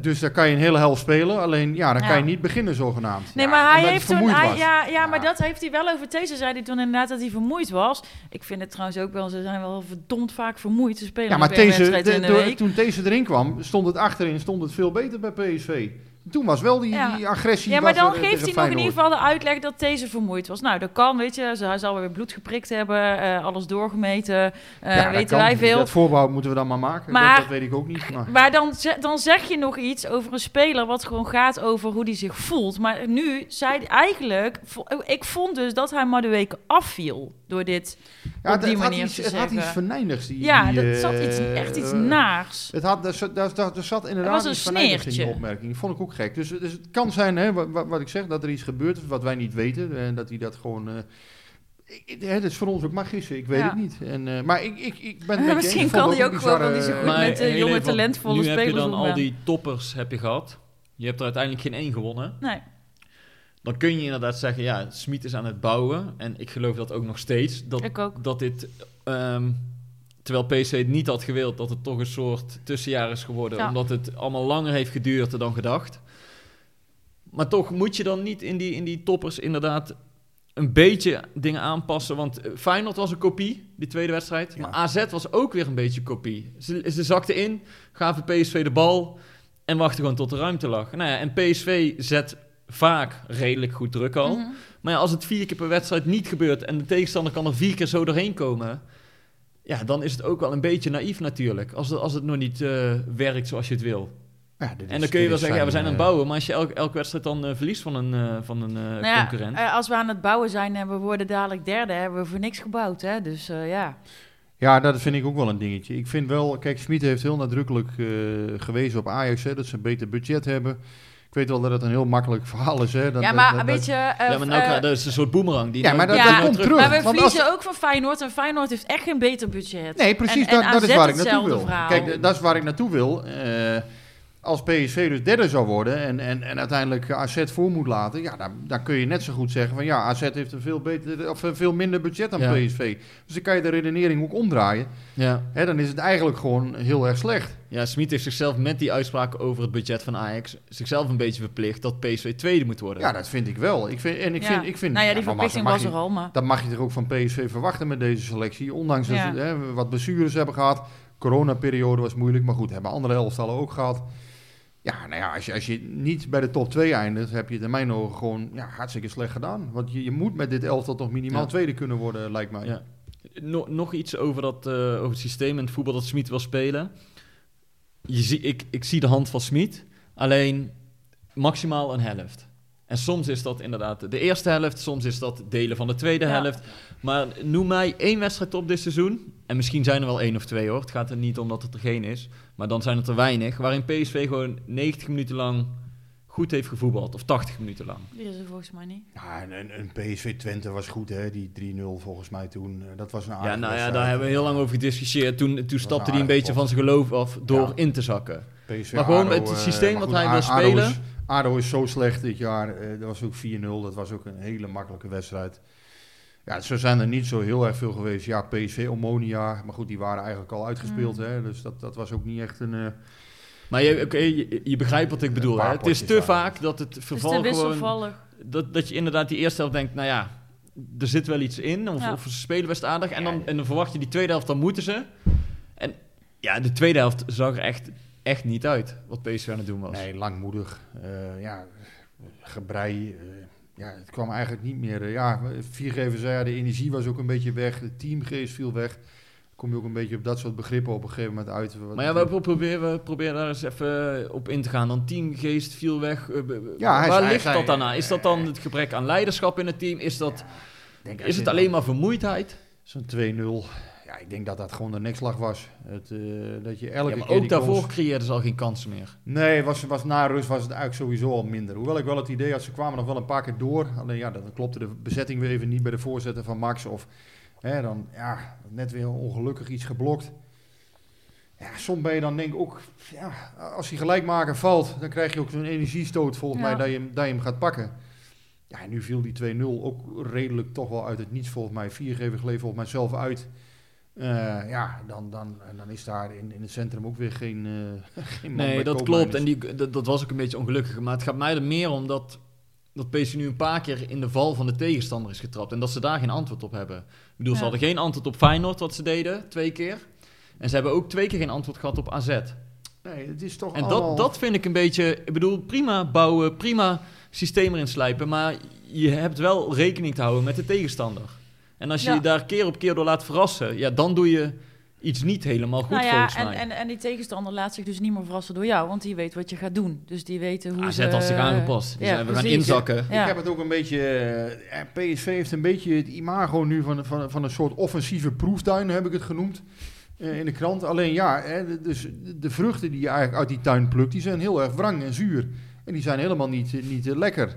S2: dus daar kan je een hele helft spelen. Alleen, ja, dan
S1: Ja.
S2: kan je niet beginnen zogenaamd.
S1: Nee,
S2: Ja,
S1: maar hij heeft toen... hij- ja, ja, maar dat heeft hij wel over These. Zei hij toen inderdaad dat hij vermoeid was. Ik vind het trouwens ook wel... Ze zijn wel verdomd vaak vermoeid. Ze spelen
S2: Ja, maar deze, de-
S1: de
S2: toen deze erin kwam, stond het achterin stond het veel beter bij PSV. Toen was wel die,
S1: Ja.
S2: die agressie.
S1: Ja, maar dan geeft hij nog in ieder geval de uitleg dat deze vermoeid was. Nou, dat kan, weet je. Ze- Hij zal weer bloed geprikt hebben, eh, alles doorgemeten. eh,
S2: Ja,
S1: weten wij veel.
S2: Dat voorbouw moeten we dan maar maken.
S1: Maar-
S2: dat, dat weet ik ook niet. Maar,
S1: Maar dan, dan zeg je nog iets over een speler wat gewoon gaat over hoe hij zich voelt. Maar nu zei eigenlijk... Ik vond dus dat hij maar de weken afviel door dit
S2: ja,
S1: op die
S2: het, had
S1: manier
S2: iets,
S1: te
S2: het had iets
S1: zeggen.
S2: verneinigs. Die,
S1: Ja,
S2: die,
S1: dat zat iets, echt iets
S2: eh,
S1: naars.
S2: Het had, er, zat- er zat inderdaad
S1: een
S2: iets in die
S1: sneertje.
S2: opmerking. Vond ik ook gek. Dus, dus het kan zijn, hè, wat, ik zeg, dat er iets gebeurd is wat wij niet weten. En dat hij dat gewoon... eh, dat is voor ons ook maar gissen, ik weet
S1: Ja.
S2: het niet. En, eh, maar ik, ik, ik ben het je
S1: Misschien kan
S2: het
S1: hij ook want hij is zo goed met, eh, jonge, talentvolle
S6: nu heb je
S1: spelers
S6: dan al die toppers heb je gehad. Je hebt er uiteindelijk geen één gewonnen.
S1: Nee.
S6: Dan kun je inderdaad zeggen, ja, Smit is aan het bouwen. En ik geloof dat ook nog steeds. Dat,
S1: Ik ook.
S6: dat dit, ehm, terwijl PC het niet had gewild, dat het toch een soort tussenjaar is geworden.
S1: Ja.
S6: Omdat het allemaal langer heeft geduurd dan gedacht. Maar toch moet je dan niet in die, in die toppers inderdaad een beetje dingen aanpassen. Want eh, Feyenoord was een kopie, die tweede wedstrijd.
S2: Ja.
S6: Maar AZ was ook weer een beetje een kopie. Ze, ze zakten in, gaven PSV de bal en wachten gewoon tot de ruimte lag. Nou ja, en PSV zet vaak redelijk goed druk al.
S1: Mhm.
S6: Maar ja, als het vier keer per wedstrijd niet gebeurt en de tegenstander kan er vier keer zo doorheen komen, ja, dan is het ook wel een beetje naïef natuurlijk. Als het, als het nog niet eh, werkt zoals je het wil.
S2: Ja, dit
S6: En
S2: is-
S6: dan kun je wel
S2: is
S6: zeggen, ja, we zijn aan het
S2: eh,
S6: bouwen, maar als je elke, elke wedstrijd dan eh, verliest van een, eh, van een eh,
S1: Nou ja,
S6: concurrent.
S1: eh, als we aan het bouwen zijn en we worden dadelijk derde, hebben we voor niks gebouwd. Hè? Dus eh, ja.
S2: Ja, dat vind ik ook wel een dingetje. Ik vind wel, kijk, Smit heeft heel nadrukkelijk eh, gewezen op Ajax, hè, dat ze een beter budget hebben. Ik weet wel dat het een heel makkelijk verhaal is. Hè, dat,
S1: ja, maar
S2: dat-
S1: weet je... eh,
S6: ja, maar nou,
S1: eh,
S6: krijg- dat is een soort boemerang. Die
S2: Ja, maar dat,
S1: Ja,
S2: dat
S6: die
S2: komt terug.
S1: maar we
S2: Want als-
S1: verliezen ook van Feyenoord en Feyenoord heeft echt geen beter budget.
S2: Nee, precies,
S1: En- en
S2: dat, dat is waar ik naartoe wil.
S1: verhaal.
S2: Kijk, dat is waar ik naartoe wil. Eh, als PSV dus derde zou worden en, en, en uiteindelijk AZ voor moet laten, ja, dan, dan kun je net zo goed zeggen van ja, AZ heeft een veel, beter, of een veel minder budget dan
S6: Ja.
S2: PSV. Dus dan kan je de redenering ook omdraaien.
S6: Ja.
S2: Hè, dan is het eigenlijk gewoon heel erg slecht.
S6: Ja, Smit heeft zichzelf met die uitspraak over het budget van Ajax zichzelf een beetje verplicht dat PSV tweede moet worden.
S2: Ja, dat vind ik wel. Ik vind, en ik
S1: Ja.
S2: vind, ik vind,
S1: nou ja, die
S2: ja,
S1: verplichting
S2: mag
S1: was
S2: je-
S1: er al, maar...
S2: Dat mag je toch ook van PSV verwachten met deze selectie. Ondanks dat ze hè, wat blessures hebben gehad. Coronaperiode was moeilijk, maar goed, hebben andere elftallen ook gehad. Ja, nou ja, als je, als je niet bij de top 2 eindigt, heb je het in mijn ogen gewoon ja, hartstikke slecht gedaan. Want je, je moet met dit elftal toch minimaal
S6: Ja.
S2: tweede kunnen worden, lijkt mij.
S6: Ja. Nog iets over, dat, eh, over het systeem en het voetbal dat Smit wil spelen. Je zie, ik, ik zie de hand van Smit, alleen maximaal een helft. En soms is dat inderdaad de eerste helft, soms is dat delen van de tweede
S1: Ja.
S6: helft. Maar noem mij één wedstrijd op dit seizoen. En misschien zijn er wel één of twee hoor. Het gaat er niet om dat het er geen is. Maar dan zijn het er weinig. Waarin PSV gewoon 90 minuten lang goed heeft gevoetbald. Of 80 minuten lang.
S1: Die is er volgens mij niet.
S2: Ja, en, en, en PSV Twente was goed, hè? die 3-0 volgens mij toen. Eh, Dat was een
S6: Ja, nou ja, daar hebben we heel lang over gediscussieerd. Toen, toen stapte hij een beetje van zijn geloof af door
S2: Ja.
S6: in te zakken.
S2: PSV,
S6: Maar gewoon
S2: ADO,
S6: het
S2: eh,
S6: systeem wat
S2: goed,
S6: hij wil spelen.
S2: Is, ADO is zo slecht dit jaar. eh, dat was ook 4-0. Dat was ook een hele makkelijke wedstrijd. Ja, zo zijn er niet zo heel erg veel geweest. Ja, PSV, Omonia. Maar goed, die waren eigenlijk al uitgespeeld.
S1: Mm.
S2: Hè? Dus dat, dat was ook niet echt een... eh,
S6: Maar je, oké, je, je begrijpt wat ik bedoel. Hè? Het is te vaak dat het
S1: Het is
S6: verval
S1: te
S6: gewoon... Dat, dat je inderdaad die eerste helft denkt, nou ja, er zit wel iets in. Of,
S1: Ja.
S6: of ze spelen best aardig. En dan, en dan verwacht je die tweede helft, dan moeten ze. En ja, de tweede helft zag er echt, echt niet uit wat PSV aan het doen was.
S2: nee, langmoedig. Eh, ja, gebrei. eh, ja, het kwam eigenlijk niet meer... eh, ja, viergever zei, ja, de energie was ook een beetje weg. De teamgeest viel weg. Kom je ook een beetje op dat soort begrippen op een gegeven moment uit. Wat-
S6: Maar ja, we pro- proberen, we proberen daar eens even op in te gaan. Dan teamgeest viel weg.
S2: Ja, hij
S6: Waar
S2: hij-
S6: ligt
S2: hij-
S6: dat dan aan? Is dat dan het gebrek aan leiderschap in het team? Is, dat,
S2: denk, als
S6: is het alleen maar vermoeidheid?
S2: Zo'n 2-0. Ja, ik denk dat dat gewoon de nekslag was. Het, eh, dat je elke
S6: Ja, maar
S2: keer
S6: ook daarvoor
S2: goals-
S6: creëerden ze al geen kansen meer.
S2: Nee, was, was na rust was het eigenlijk sowieso al minder. Hoewel ik wel het idee had, ze kwamen nog wel een paar keer door. Alleen ja, dan klopte de bezetting weer even niet bij de voorzetten van Max. Of hè, dan ja, net weer ongelukkig iets geblokt. Ja, soms ben je dan denk ik ook, ja, als hij gelijkmaker valt, dan krijg je ook zo'n energiestoot volgens
S1: Ja.
S2: mij dat je, hem- dat je hem gaat pakken. Ja, en nu viel die 2-0 ook redelijk toch wel uit het niets volgens mij. Viergever gleed volgens mij zelf uit. Eh, ja, dan, dan, dan is daar in, in het centrum ook weer geen, eh geen man
S6: Nee, dat klopt. En die, dat, dat was ook een beetje ongelukkig. Maar het gaat mij er meer om dat, dat PSV nu een paar keer in de val van de tegenstander is getrapt. En dat ze daar geen antwoord op hebben. Ik bedoel, ze hadden geen antwoord op Feyenoord, wat ze deden, twee keer. En ze hebben ook twee keer geen antwoord gehad op AZ.
S2: Nee, het is toch
S6: En
S2: allemaal...
S6: dat, dat vind ik een beetje... Ik bedoel, prima bouwen, prima systeem erin slijpen. Maar je hebt wel rekening te houden met de tegenstander. En als je
S1: Ja.
S6: je daar keer op keer door laat verrassen... Ja, dan doe je iets niet helemaal goed
S1: nou ja,
S6: volgens
S1: en,
S6: mij.
S1: en, en die tegenstander laat zich dus niet meer verrassen door jou, want die weet wat je gaat doen. Dus die weten hoe
S6: AZ
S1: ze...
S6: had zich aangepast. Die
S1: ja,
S6: zijn, we gaan inzakken.
S1: Ja.
S2: Ik heb het ook een beetje... eh, PSV heeft een beetje het imago nu van, van, van een soort offensieve proeftuin, heb ik het genoemd. eh, in de krant. Alleen ja, hè, de- dus de vruchten die je eigenlijk uit die tuin plukt, die zijn heel erg wrang en zuur. En die zijn helemaal niet, niet eh, lekker.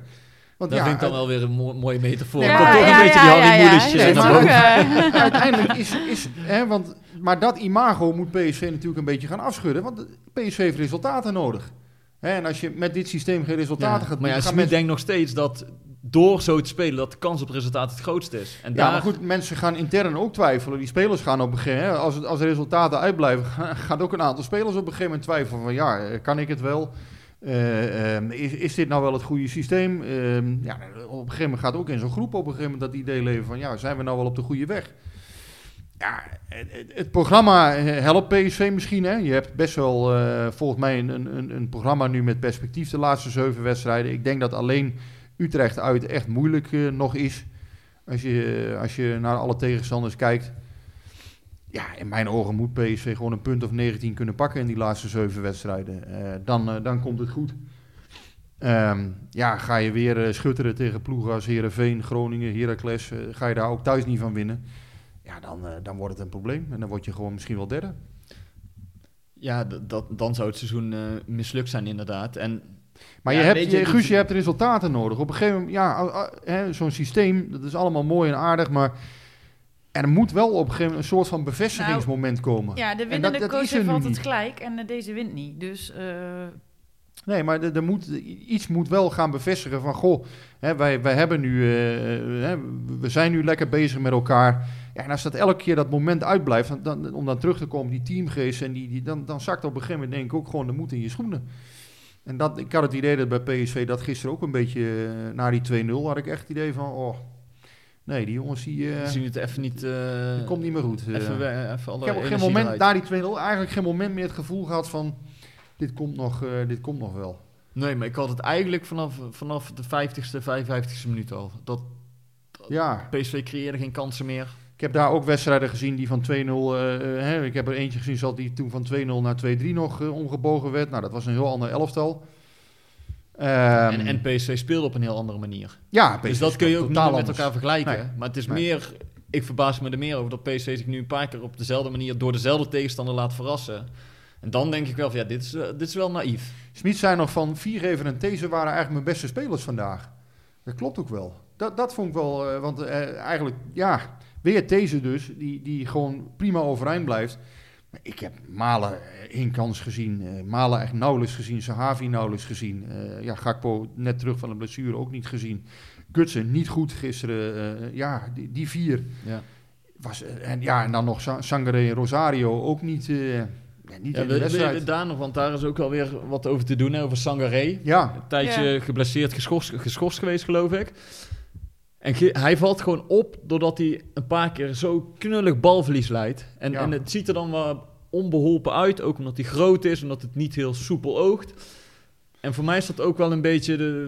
S2: Want
S6: Dat
S2: ja,
S6: vind ik dan wel weer een mo- mooie metafoor.
S2: Ja,
S6: toch
S2: ja,
S6: een beetje die honeymoedertjes
S2: ja,
S6: in
S2: ja,
S6: naar
S2: ja.
S6: boven.
S1: eh,
S2: uiteindelijk is, is hè, want, maar dat imago moet PSV natuurlijk een beetje gaan afschudden. Want PSV heeft resultaten nodig. Hè, en als je met dit systeem geen resultaten
S6: Ja,
S2: gaat
S6: maar ja, Smit
S2: mensen-
S6: denkt nog steeds dat door zo te spelen, dat de kans op resultaat het grootste is. En
S2: Ja,
S6: daar,
S2: maar goed, mensen gaan intern ook twijfelen. Die spelers gaan op een gegeven moment, als, het, als de resultaten uitblijven, gaan- gaat ook een aantal spelers op een gegeven moment twijfelen van ja, eh, kan ik het wel? Eh, ehm, is, dit nou wel het goede systeem? Ehm, ja, op een gegeven moment gaat ook in zo'n groep op een gegeven moment dat idee leven van ja, zijn we nou wel op de goede weg? Ja, het, programma eh, helpt PSV misschien. Hè? Je hebt best wel eh, volgens mij een, een, een programma nu met perspectief de laatste zeven wedstrijden. Ik denk dat alleen Utrecht uit echt moeilijk nog is. Als je, als je naar alle tegenstanders kijkt. Ja, in mijn ogen moet PSV gewoon een punt of 19 kunnen pakken in die laatste zeven wedstrijden. Eh, dan, eh, dan komt het goed. Ehm, ja, ga je weer eh, schutteren tegen ploegen als Heerenveen, Groningen, Heracles. ga je daar ook thuis niet van winnen. Ja, dan, dan wordt het een probleem. En dan word je gewoon misschien wel derde.
S6: ja, dat, dan zou het seizoen mislukt zijn inderdaad. En
S2: Maar
S6: Ja,
S2: je hebt, je, Guus, je hebt resultaten nodig. Op een gegeven moment, ja, zo'n systeem, dat is allemaal mooi en aardig, maar er moet wel op een gegeven moment een soort van bevestigingsmoment komen.
S1: Ja, de
S2: En
S1: winnende
S2: dat- dat
S1: coach heeft altijd
S2: niet.
S1: gelijk en eh, deze wint niet. Dus eh,
S2: Nee, maar er, er moet, iets moet wel gaan bevestigen van, goh, hè, wij, wij hebben nu, eh, hè, we zijn nu lekker bezig met elkaar. Ja, en als dat elke keer dat moment uitblijft, dan, dan, om dan terug te komen, die teamgeest, en die, die, dan, dan zakt op een gegeven moment denk ik ook gewoon de moed in je schoenen. En dat, ik had het idee dat bij PSV dat gisteren ook een beetje, na die 2-0, had ik echt het idee van, oh, nee, die jongens die,
S6: we zien het even niet...
S2: die komt niet meer goed. eh.
S6: Even, we- even alle
S2: ik heb op geen moment, na die 2-0, eigenlijk geen moment meer het gevoel gehad van, dit komt nog, dit komt nog wel.
S6: Nee, maar ik had het eigenlijk vanaf, vanaf de 50ste, 55ste minuut al. Dat
S2: Ja,
S6: PSV creëerde geen kansen meer.
S2: ik heb daar ook wedstrijden gezien die van 2-0... eh, eh, hè, ik heb er eentje gezien zat die toen van 2-0 naar 2-3 nog eh, omgebogen werd. Nou, dat was een heel ander elftal. Ehm,
S6: en, en PSV speelde op een heel andere manier.
S2: ja,
S6: dus
S2: PSV
S6: dat kun je ook niet met
S2: anders.
S6: elkaar vergelijken.
S2: Nee.
S6: Maar het is
S2: Nee.
S6: meer... Ik verbaas me er meer over dat PSV zich nu een paar keer op dezelfde manier... door dezelfde tegenstander laat verrassen. En dan denk ik wel van, ja, dit is, eh, dit is wel naïef.
S2: Smit zei nog van Viergever en These waren eigenlijk mijn beste spelers vandaag. Dat klopt ook wel. Dat, dat vond ik wel, eh, want eh, eigenlijk, ja, weer These dus, die, die gewoon prima overeind blijft. Ik heb Malen één kans gezien, eh, Malen echt nauwelijks gezien, Sahavi nauwelijks gezien. Eh, ja, Gakpo net terug van de blessure ook niet gezien. Gutsen niet goed gisteren. eh, ja, die, die vier.
S6: Ja.
S2: Was, en, ja, en dan nog Sa- Sangare en Rosario ook niet, eh, ja, niet
S6: Ja,
S2: in de
S6: we-
S2: wedstrijd.
S6: daar nog, want daar is ook wel weer wat over te doen, hè, over Sangaré.
S2: Ja,
S6: Een tijdje
S1: Ja.
S6: geblesseerd, geschorst, geschorst geweest, geloof ik. En hij valt gewoon op doordat hij een paar keer zo knullig balverlies leidt. En,
S2: Ja.
S6: en het ziet er dan wel onbeholpen uit, ook omdat hij groot is, omdat het niet heel soepel oogt. En voor mij is dat ook wel een beetje de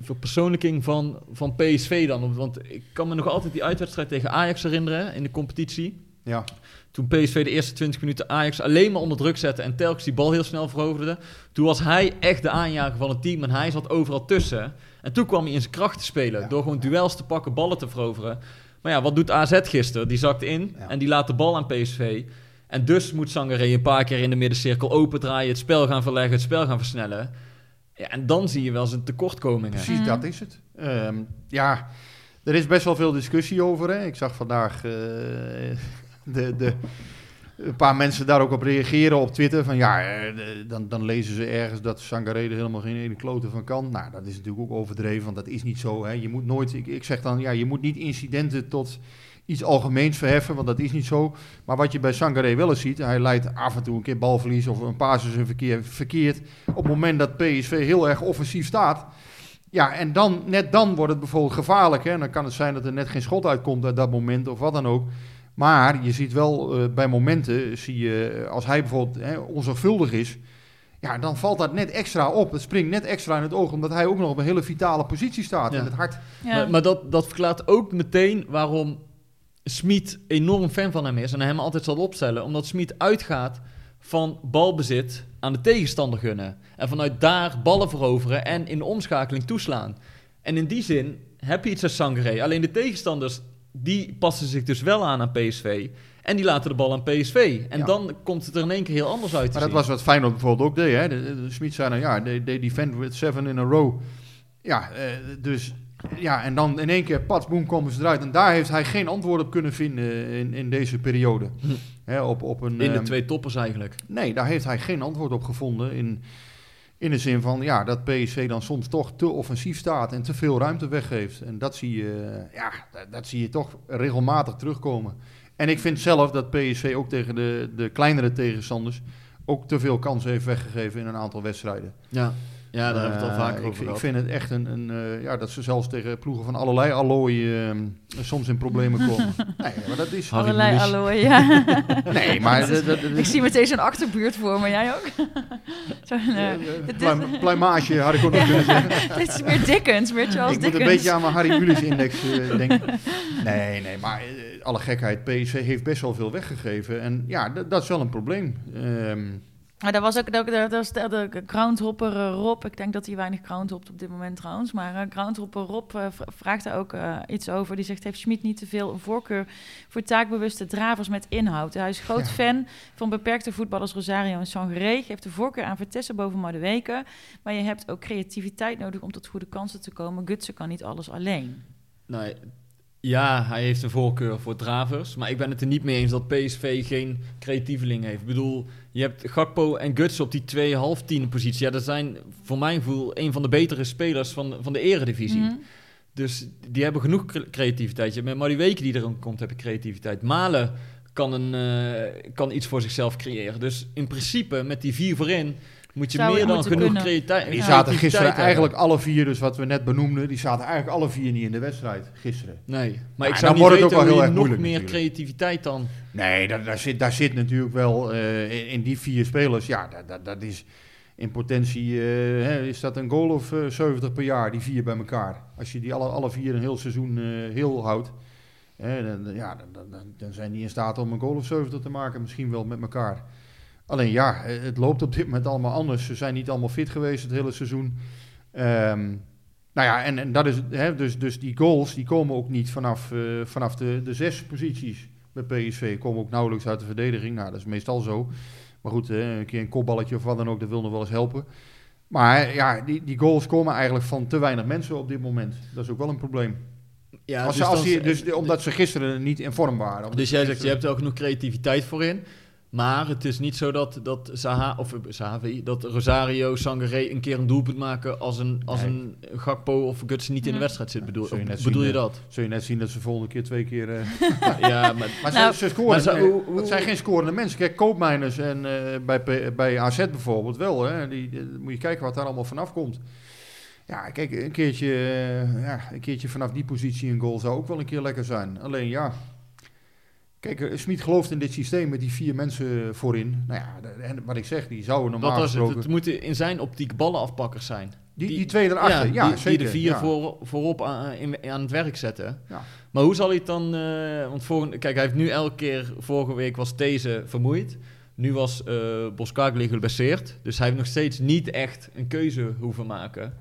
S6: verpersoonlijking van, van PSV dan. Want ik kan me nog altijd die uitwedstrijd tegen Ajax herinneren in de competitie.
S2: ja.
S6: Toen PSV de eerste 20 minuten Ajax alleen maar onder druk zette en telkens die bal heel snel veroverde. Toen was hij echt de aanjager van het team en hij zat overal tussen. En toen kwam hij in zijn kracht te spelen
S2: Ja.
S6: door gewoon duels te pakken, ballen te veroveren. Maar ja, wat doet AZ gisteren? Die zakt in
S2: Ja.
S6: en die laat de bal aan PSV. En dus moet Sangaré een paar keer in de middencirkel opendraaien, het spel gaan verleggen, het spel gaan versnellen. Ja, en dan zie je wel zijn tekortkomingen.
S2: Precies,
S1: Mhm.
S2: dat is het. Ehm, ja, er is best wel veel discussie over. Hè. Ik zag vandaag eh, de, de, een paar mensen daar ook op reageren op Twitter. Van ja, eh, dan, dan lezen ze ergens dat Sangaré er helemaal geen ene klote van kan. Nou, dat is natuurlijk ook overdreven, want dat is niet zo. Hè. Je moet nooit, ik, ik zeg dan, ja, je moet niet incidenten tot iets algemeens verheffen, want dat is niet zo. Maar wat je bij Sangaré wel eens ziet, hij leidt af en toe een keer balverlies of een paas is verkeer, verkeerd. Op het moment dat PSV heel erg offensief staat, ja, en dan, net dan wordt het bijvoorbeeld gevaarlijk. Hè? Dan kan het zijn dat er net geen schot uitkomt uit dat moment of wat dan ook. Maar je ziet wel eh, bij momenten, zie je, eh, als hij bijvoorbeeld hè, onzorgvuldig is, ja, dan valt dat net extra op. Het springt net extra in het oog, omdat hij ook nog op een hele vitale positie staat
S6: Ja.
S2: in het hart.
S1: Ja.
S6: Maar, maar dat, dat verklaart ook meteen waarom Smit enorm fan van hem is en hem altijd zal opstellen. Omdat Smit uitgaat van balbezit aan de tegenstander gunnen. En vanuit daar ballen veroveren en in de omschakeling toeslaan. En in die zin heb je iets als Sangaré. Alleen de tegenstanders, die passen zich dus wel aan aan PSV. En die laten de bal aan PSV. En
S2: Ja.
S6: dan komt het er in één keer heel anders uit
S2: Maar dat
S6: zien.
S2: was wat Feyenoord bijvoorbeeld ook deed. Hè? De, de, de Smit zei dan, ja, they, they defend with seven in a row. Ja, eh, dus... Ja, en dan in één keer, pats, boem, komen ze eruit. En daar heeft hij geen antwoord op kunnen vinden in, in deze periode.
S6: Hm.
S2: Op, op een,
S6: in de
S2: ehm,
S6: twee toppers eigenlijk.
S2: Nee, daar heeft hij geen antwoord op gevonden. In, in de zin van ja, dat PSV dan soms toch te offensief staat en te veel ruimte weggeeft. En dat zie je, ja, dat, dat zie je toch regelmatig terugkomen. En ik vind zelf dat PSV ook tegen de, de kleinere tegenstanders ook te veel kansen heeft weggegeven in een aantal wedstrijden.
S6: Ja, ja daar hebben we het al
S2: Eh,
S6: vaker
S2: ik,
S6: over
S2: ik vind het echt een, een eh, ja, dat ze zelfs tegen ploegen van allerlei allooien eh, soms in problemen komen. nee, maar dat is...
S6: Harry
S1: Allerlei allooi, ja.
S2: Nee, maar... dat- dat- dat-
S1: Ik zie meteen zo'n achterbuurt voor me, jij ook? Zo'n, eh,
S2: pluimage had ik ook nog kunnen zeggen.
S1: dit is meer Dickens, meer Charles
S2: ik moet
S1: Dickens.
S2: een beetje aan mijn Harry Mulisch index eh, denken. Nee, nee, maar alle gekheid. PSV heeft best wel veel weggegeven. En ja, dat is wel een probleem. Ehm,
S1: Maar dat was ook, dat, dat was de, de groundhopper eh, Rob. Ik denk dat hij weinig groundhopt op dit moment trouwens. Maar uh, groundhopper Rob eh, vraagt daar ook iets over. Die zegt, heeft Schmid niet te veel een voorkeur voor taakbewuste dravers met inhoud? Hij is groot
S2: Ja.
S1: fan van beperkte voetballers Rosario en Sangaré. Geeft de voorkeur aan Vitesse boven Madueke. Maar je hebt ook creativiteit nodig om tot goede kansen te komen. Gutsen kan niet alles alleen.
S6: Nee, ja, hij heeft een voorkeur voor dravers. Maar ik ben het er niet mee eens dat PSV geen creatieveling heeft. Ik bedoel, je hebt Gakpo en Guts op die twee half tienen positie. Ja, dat zijn voor mijn gevoel een van de betere spelers van, van de eredivisie.
S1: Mhm.
S6: Dus die hebben genoeg cre- creativiteit. Je hebt Met weken die er ook komt, heb je creativiteit. Malen kan, een, eh, kan iets voor zichzelf creëren. Dus in principe, met die vier voorin, moet je
S1: Zou
S6: meer dan genoeg
S1: kunnen.
S6: creativiteit
S2: die zaten gisteren eigenlijk alle vier, dus wat we net benoemden, die zaten eigenlijk alle vier niet in de wedstrijd gisteren.
S6: Nee, maar
S2: Ja,
S6: ik zou
S2: dan
S6: niet
S2: wordt het
S6: weten
S2: ook wel
S6: hoe
S2: heel erg
S6: nog
S2: moeilijk
S6: meer
S2: natuurlijk.
S6: creativiteit dan...
S2: Nee, daar, daar, zit, daar zit natuurlijk wel eh, in, in die vier spelers. Ja, dat, dat, dat is in potentie eh, hè, is dat een goal of eh, 70 per jaar, die vier bij elkaar. Als je die alle, alle vier een heel seizoen eh, heel houdt, hè, dan, dan- ja, dan, dan, dan- dan zijn die in staat om een goal of 70 te maken, misschien wel met elkaar. Alleen ja, eh, het loopt op dit moment allemaal anders. Ze zijn niet allemaal fit geweest het hele seizoen. Ehm, nou ja, en, en dat is, hè, dus, dus die goals die komen ook niet vanaf, eh, vanaf de, de zes posities bij PSV. Komen ook nauwelijks uit de verdediging. Nou, dat is meestal zo. Maar goed, hè, een keer een kopballetje of wat dan ook, dat wil nog wel eens helpen. Maar ja, die, die goals komen eigenlijk van te weinig mensen op dit moment. Dat is ook wel een probleem.
S6: Ja,
S2: als,
S6: dus
S2: ze- als
S6: dan-
S2: die- dus, omdat ze gisteren niet in vorm waren.
S6: Dus jij zegt, je hebt er ook genoeg creativiteit voor in. Maar het is niet zo dat, dat, Zaha, of, eh, Zahavi, dat Rosario Sangaré een keer een doelpunt maken als een, als
S2: Nee.
S6: een Gakpo of Guts niet in de
S1: Mhm.
S6: wedstrijd zit. Bedoel,
S2: je
S6: of
S2: net
S6: bedoel
S2: zien,
S6: je
S2: eh,
S6: dat?
S2: Zul je net zien dat ze volgende keer twee keer... eh,
S6: ja, maar,
S2: Maar
S1: Nou,
S2: ze, ze scoren.
S6: maar ze- hoe- hoe-
S2: het zijn geen scorende mensen. Kijk, Koopmijners en eh, bij, bij AZ bijvoorbeeld wel. Hè, die, die- moet je kijken wat daar allemaal vanaf komt. Ja, kijk, een keertje, ja, een keertje vanaf die positie een goal zou ook wel een keer lekker zijn. Alleen ja, kijk, eh, Smit gelooft in dit systeem met die vier mensen voorin. Nou ja, en wat ik zeg, die zouden normaal
S6: dat was het.
S2: gesproken...
S6: Het moeten in zijn optiek ballenafpakkers zijn.
S2: die,
S6: die-
S2: die twee erachter, ja,
S6: die,
S2: zeker.
S6: die de vier
S2: ja.
S6: voor, voorop aan, in- aan het werk zetten.
S2: Ja.
S6: Maar hoe zal hij het dan... eh, want volgende, kijk, hij heeft nu elke keer... Vorige week was deze vermoeid. Nu was eh Boskagli geblesseerd. Dus hij heeft nog steeds niet echt een keuze hoeven maken.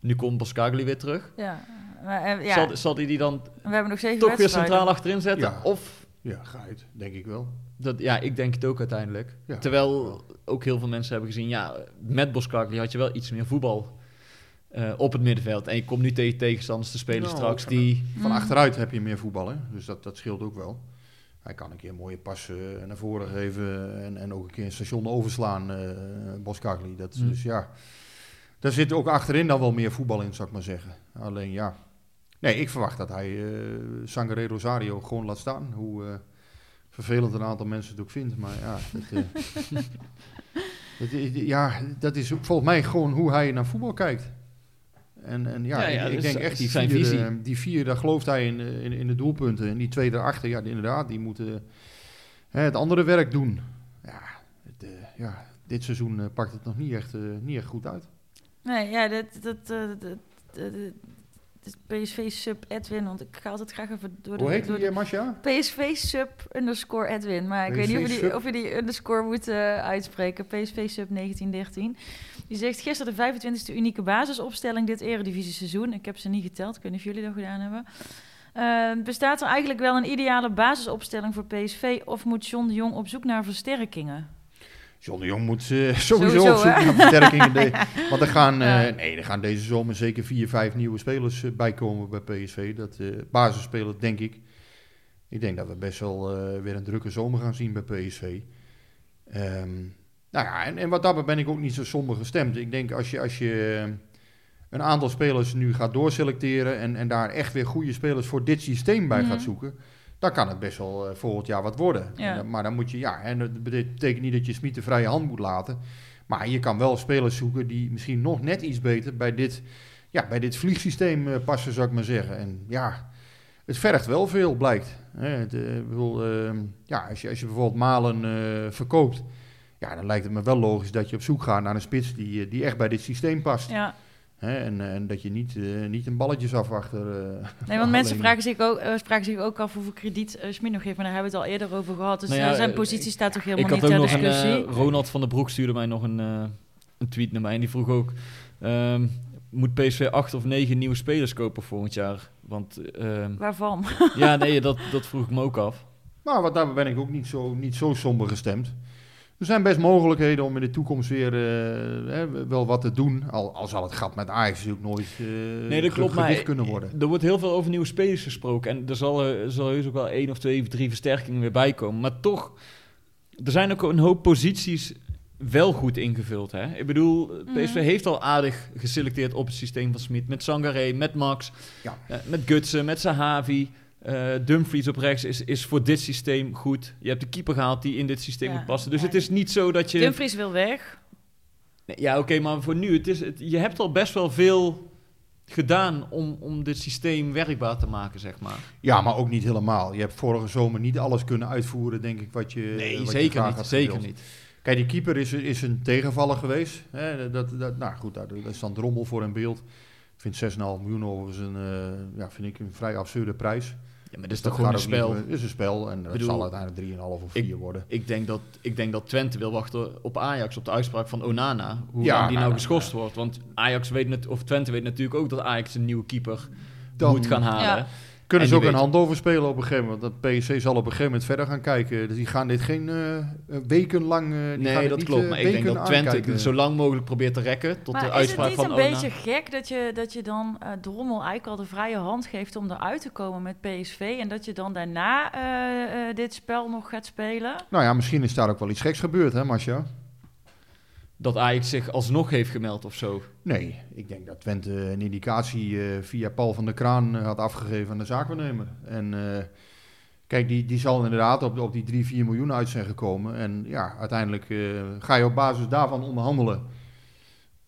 S6: Nu komt Boskagli weer terug.
S1: Ja, maar, eh, ja.
S6: Zal, zal hij die dan
S1: we hebben nog zeven
S6: toch weer centraal achterin zetten?
S2: Ja.
S6: Of...
S2: Ja, ga het, denk ik wel.
S6: Dat, ja, ik denk het ook uiteindelijk.
S2: Ja.
S6: Terwijl ook heel veel mensen hebben gezien... Ja, met Boskagli had je wel iets meer voetbal... eh, op het middenveld. En je komt nu tegen tegenstanders te spelen
S2: Nou,
S6: straks
S2: van-
S6: die...
S2: Van
S1: Mm.
S2: achteruit heb je meer voetbal, hè? dus dat, dat scheelt ook wel. Hij kan een keer een mooie pas eh, naar voren geven en, en ook een keer een station overslaan, eh Boskagli. Dat,
S6: Mm.
S2: Dus ja, daar zit ook achterin dan wel meer voetbal in, zou ik maar zeggen. Alleen ja, Nee, ik verwacht dat hij eh Sangare Rosario gewoon laat staan. Hoe eh, vervelend een aantal mensen het ook vindt. Maar ja, dat, eh, dat ja, dat is volgens mij gewoon hoe hij naar voetbal kijkt. En, en ja,
S6: Ja, ja,
S2: ik, denk echt die
S6: zijn
S2: vier,
S6: visie.
S2: die vier, daar gelooft hij in, in, in de doelpunten. En die twee daarachter, ja, die, inderdaad, die moeten hè, het andere werk doen. Ja, het, eh, ja dit seizoen pakt het nog niet echt, eh, niet echt goed uit.
S1: Nee, ja, dat, dat, eh, dat, PSV sub Edwin, want ik ga altijd graag even door de...
S2: Hoe heet
S1: door
S2: die,
S1: de-
S2: Masha?
S1: PSV sub underscore Edwin. Maar ik weet niet of je, die, of je die underscore moet eh, uitspreken. PSV sub 1913. Die zegt gisteren de 25e unieke basisopstelling dit eredivisie seizoen. Ik heb ze niet geteld. Ik weet niet of jullie dat gedaan hebben. Eh, bestaat er eigenlijk wel een ideale basisopstelling voor PSV? Of moet John de Jong op zoek naar versterkingen?
S2: John de Jong moet eh, sowieso,
S1: Sowieso,
S2: op zoek naar versterkingen. De- want er gaan, eh, nee, er gaan deze zomer zeker vier, vijf nieuwe spelers eh, bijkomen bij PSV. Dat basisspelers, denk ik. Ik denk dat we best wel weer een drukke zomer gaan zien bij PSV. Ehm, nou ja, en, en wat daarbij ben ik ook niet zo somber gestemd. Ik denk als je, als je een aantal spelers nu gaat doorselecteren en, en daar echt weer goede spelers voor dit systeem bij
S1: Mhm.
S2: gaat zoeken, dan kan het best wel eh, volgend jaar wat worden.
S1: Ja.
S2: En dan- maar dan moet je, ja, en dat betekent niet dat je Smit de vrije hand moet laten. Maar je kan wel spelers zoeken die misschien nog net iets beter bij dit, ja, bij dit vliegsysteem eh, passen, zou ik maar zeggen. En ja, het vergt wel veel, blijkt. Hè, het, eh, bedoel, ehm, ja, als, je, als je bijvoorbeeld Malen verkoopt, ja, dan lijkt het me wel logisch dat je op zoek gaat naar een spits die, die echt bij dit systeem past.
S1: Ja,
S2: Hè, en, eh, en dat je niet, eh, niet een balletjesafwachter... eh
S1: nee, want mensen vragen zich, ook, vragen zich ook af hoeveel krediet uh, Smit nog heeft. Maar daar hebben we het al eerder over gehad. Dus
S6: Nou ja,
S1: zijn positie staat toch
S6: Ik
S1: helemaal
S6: had
S1: niet
S6: ook
S1: ter
S6: nog een...
S1: discussie.
S6: eh, Ronald van der Broek stuurde mij nog een, eh, een tweet naar mij. En die vroeg ook... ehm, moet PSV acht of negen nieuwe spelers kopen volgend jaar? Want ehm,
S1: Waarvan?
S6: ja, nee, dat, dat vroeg ik me ook af.
S2: Maar wat daar ben ik ook niet zo, niet zo somber gestemd. Er zijn best mogelijkheden om in de toekomst weer eh, hè, wel wat te doen. Al, al zal het gat met Ajax natuurlijk nooit eh
S6: Nee, dat klopt, maar
S2: kunnen worden.
S6: er wordt heel veel over nieuwe spelers gesproken. En er zal, eh, er zal heus ook wel één of twee of drie versterkingen weer bij komen. Maar toch, er zijn ook een hoop posities wel goed ingevuld. Hè? Ik bedoel, PSV
S1: Mhm.
S6: heeft al aardig geselecteerd op het systeem van Smit. Met Sangaré, met Max,
S2: Ja.
S6: met Gutsen, met Sahavi. Eh, Dumfries op rechts is, is voor dit systeem goed. Je hebt de keeper gehaald die in dit systeem
S1: Ja,
S6: moet passen. Dus
S1: ja.
S6: het is niet zo dat je...
S1: Dumfries wil weg.
S6: Nee, Ja, oké, maar voor nu, het is, het, je hebt al best wel veel gedaan om, om dit systeem werkbaar te maken, zeg maar.
S2: Ja, maar ook niet helemaal. Je hebt vorige zomer niet alles kunnen uitvoeren, denk ik, wat je
S6: Nee,
S2: wat je
S6: zeker
S2: graag
S6: niet.
S2: had
S6: Zeker niet.
S2: Kijk, die keeper is, is een tegenvaller geweest. Hè, dat, dat, nou goed, daar daar is dan drommel voor in beeld. Ik vind 6,5 miljoen overigens een, eh, ja, vind ik een vrij absurde prijs.
S6: Ja, maar dit is
S2: Dat
S6: toch gewoon een spel.
S2: Het is een spel en dat
S6: bedoel,
S2: zal uiteindelijk 3,5 of 4 worden.
S6: Ik denk, dat, ik denk dat Twente wil wachten op Ajax, op de uitspraak van Onana. Hoe
S2: Ja,
S6: die
S2: nou,
S6: nou geschorst wordt. Want Ajax weet net, of Twente weet natuurlijk ook dat Ajax een nieuwe keeper
S2: Dan
S6: moet gaan halen.
S2: Kunnen
S6: En
S2: ze ook een
S6: weet-
S2: hand over spelen op een gegeven moment. Dat PSC zal op een gegeven moment verder gaan kijken. Dus die gaan dit geen eh, eh, wekenlang. eh, die gaan
S6: Nee,
S2: dit
S6: dat
S2: niet,
S6: klopt.
S2: eh,
S6: Maar ik denk
S2: weken
S6: dat Twente zo lang mogelijk probeert te rekken tot
S1: maar
S6: de
S1: is het
S6: uitspraak
S1: niet
S6: van
S1: een
S6: Ona.
S1: beetje gek dat je, dat je dan eh Drommel eigenlijk al de vrije hand geeft om eruit te komen met PSV en dat je dan daarna eh, eh, dit spel nog gaat spelen?
S2: Nou ja, misschien is daar ook wel iets geks gebeurd, hè, Marcia?
S6: Dat Ajax zich alsnog heeft gemeld of zo.
S2: Nee, ik denk dat Twente een indicatie eh, via Paul van der Kraan eh, had afgegeven aan de zaakwaarnemer. En eh, kijk, die, die zal inderdaad op, op die 3, 4 miljoen uit zijn gekomen. En ja, uiteindelijk ga je op basis daarvan onderhandelen.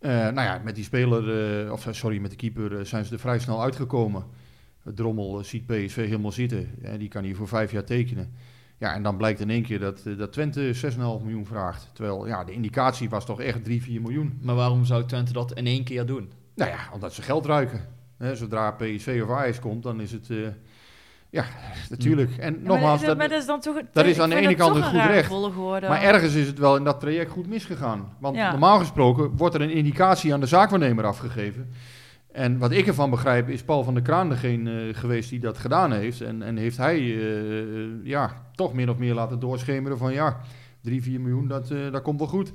S2: Eh, nou ja, met die speler, of sorry, met de keeper zijn ze er vrij snel uitgekomen. Drommel ziet PSV helemaal zitten. en die kan hier voor vijf jaar tekenen. Ja, en dan blijkt in één keer dat, eh, dat Twente 6,5 miljoen vraagt. Terwijl ja, de indicatie was toch echt 3, 4 miljoen.
S6: Maar waarom zou Twente dat in één keer doen?
S2: Nou ja, omdat ze geld ruiken. Hè, zodra PSV of Ajax komt, dan is het... eh, ja, natuurlijk. En
S1: Ja,
S2: nogmaals,
S1: maar,
S2: dat,
S1: maar dat is dan toch.
S2: dat is aan de ene kant een goed recht. maar ergens is het wel in dat traject goed misgegaan. Want
S1: Ja.
S2: normaal gesproken wordt er een indicatie aan de zaakwaarnemer afgegeven. En wat ik ervan begrijp, is Paul van der Kraan degene eh, geweest die dat gedaan heeft. En, en heeft hij eh, eh, ja, toch min of meer laten doorschemeren van ja, 3, 4 miljoen, dat, eh, dat komt wel goed.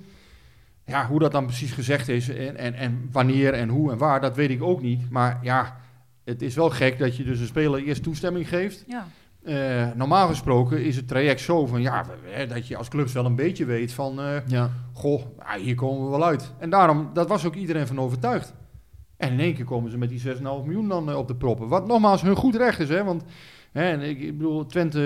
S2: Ja, hoe dat dan precies gezegd is en, en, en wanneer en hoe en waar, dat weet ik ook niet. Maar ja, het is wel gek dat je dus een speler eerst toestemming geeft.
S1: Ja.
S2: Eh, normaal gesproken is het traject zo van ja, hè, dat je als clubs wel een beetje weet van eh,
S6: Ja.
S2: goh, ah, hier komen we wel uit. En daarom, dat was ook iedereen van overtuigd. En in één keer komen ze met die 6,5 miljoen dan eh, op de proppen. Wat nogmaals hun goed recht is, hè. Want hè, en ik, ik bedoel, Twente,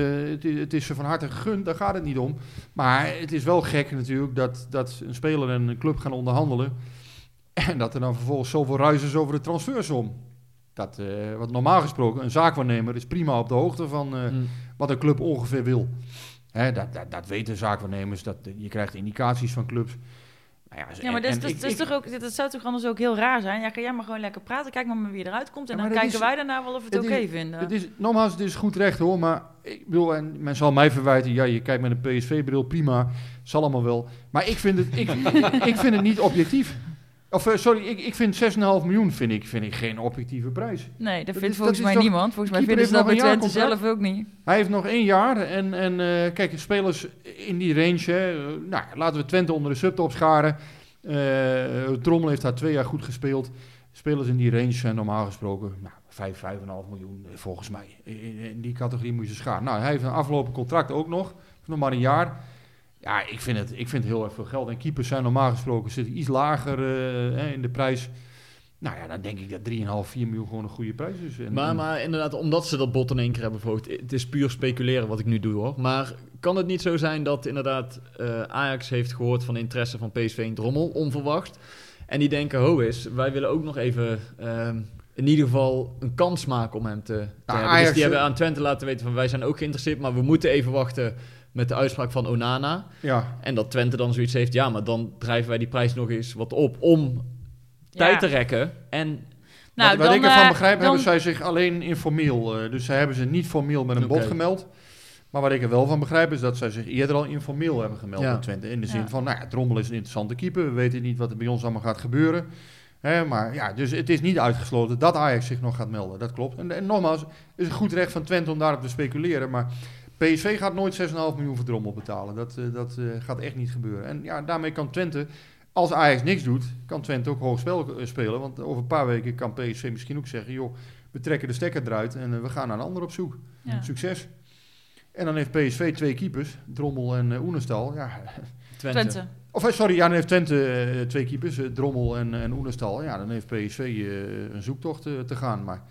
S2: het is ze van harte gegund, daar gaat het niet om. Maar het is wel gek natuurlijk dat, dat een speler en een club gaan onderhandelen. En dat er dan vervolgens zoveel ruis is over de transfersom. Dat, eh, wat normaal gesproken, een zaakwaarnemer is prima op de hoogte van eh,
S6: Mm.
S2: wat een club ongeveer wil. Hè, dat, dat, dat weten zaakwaarnemers, dat, je krijgt indicaties van clubs. Nou ja,
S1: Ja, maar dat, is- toch ook, dat zou toch anders ook heel raar zijn? Ja, kan jij maar gewoon lekker praten. Kijk maar wie eruit komt. En
S2: Ja,
S1: dan kijken
S2: is-
S1: wij daarna wel of we het oké
S2: is-
S1: vinden.
S2: Het is, nogmaals, het is goed recht hoor, maar ik bedoel, en men zal mij verwijten, ja, je kijkt met een PSV-bril, prima, zal allemaal wel. Maar ik vind het, ik, ik vind het niet objectief. Of eh, sorry, ik, ik vind 6,5 miljoen vind ik, vind ik geen objectieve prijs.
S1: nee, dat, vindt volgens
S2: dat
S1: mij niemand. Volgens mij vinden ze dat bij Twente zelf ook niet.
S2: Hij heeft nog één jaar en, en eh, kijk, spelers in die range, hè, eh, nou, laten we Twente onder de subtop scharen. Drommel heeft daar twee jaar goed gespeeld. Spelers in die range zijn normaal gesproken nou, 5, 5,5 miljoen volgens mij. In, in die categorie moet je ze scharen. Nou, hij heeft een afgelopen contract ook nog, nog maar een jaar. Ja, ik vind, het, ik vind het heel erg veel geld. En keepers zijn normaal gesproken zitten iets lager eh, in de prijs. Nou ja, dan denk ik dat 3,5, 4 miljoen gewoon een goede prijs is. En,
S6: Maar, maar inderdaad, omdat ze dat bot in één keer hebben verhoogd. Het is puur speculeren wat ik nu doe hoor. Maar kan het niet zo zijn dat inderdaad eh, Ajax heeft gehoord van de interesse van PSV in Drommel, onverwacht. En die denken, ho is, wij willen ook nog even ehm, in ieder geval een kans maken om hem te, te hebben.
S2: Ajax,
S6: dus die
S2: eh,
S6: hebben aan Twente laten weten van wij zijn ook geïnteresseerd, maar we moeten even wachten met de uitspraak van Onana.
S2: ja,
S6: En dat Twente dan zoiets heeft, ja, maar dan drijven wij die prijs nog eens wat op om tijd te rekken. En
S1: Nou,
S2: wat wat
S1: dan,
S2: ik ervan
S1: eh,
S2: begrijp,
S1: dan-
S2: hebben zij zich alleen informeel. eh, dus zij hebben ze niet formeel met een bod
S6: Oké.
S2: gemeld. Maar wat ik er wel van begrijp is dat zij zich eerder al informeel hebben gemeld
S6: Ja.
S2: met Twente. In de zin
S1: Ja.
S2: van, nou ja, Drommel is een interessante keeper. We weten niet wat er bij ons allemaal gaat gebeuren. Hè, maar ja, dus het is niet uitgesloten dat Ajax zich nog gaat melden. Dat klopt. En, en nogmaals, het is een goed recht van Twente om daarop te speculeren. Maar PSV gaat nooit 6,5 miljoen voor Drommel betalen. Dat, eh, dat eh, gaat echt niet gebeuren. En ja, daarmee kan Twente, als Ajax niks doet, kan Twente ook hoog spel eh, spelen. Want over een paar weken kan PSV misschien ook zeggen, joh, we trekken de stekker eruit en we gaan naar een ander op zoek.
S1: Ja.
S2: Succes. En dan heeft PSV twee keepers, Drommel en Oenestal. Ja,
S6: Twente.
S1: Twente.
S2: of sorry, ja, dan heeft Twente twee keepers, Drommel en, en Oenestal. Ja, dan heeft PSV eh, een zoektocht te gaan. Maar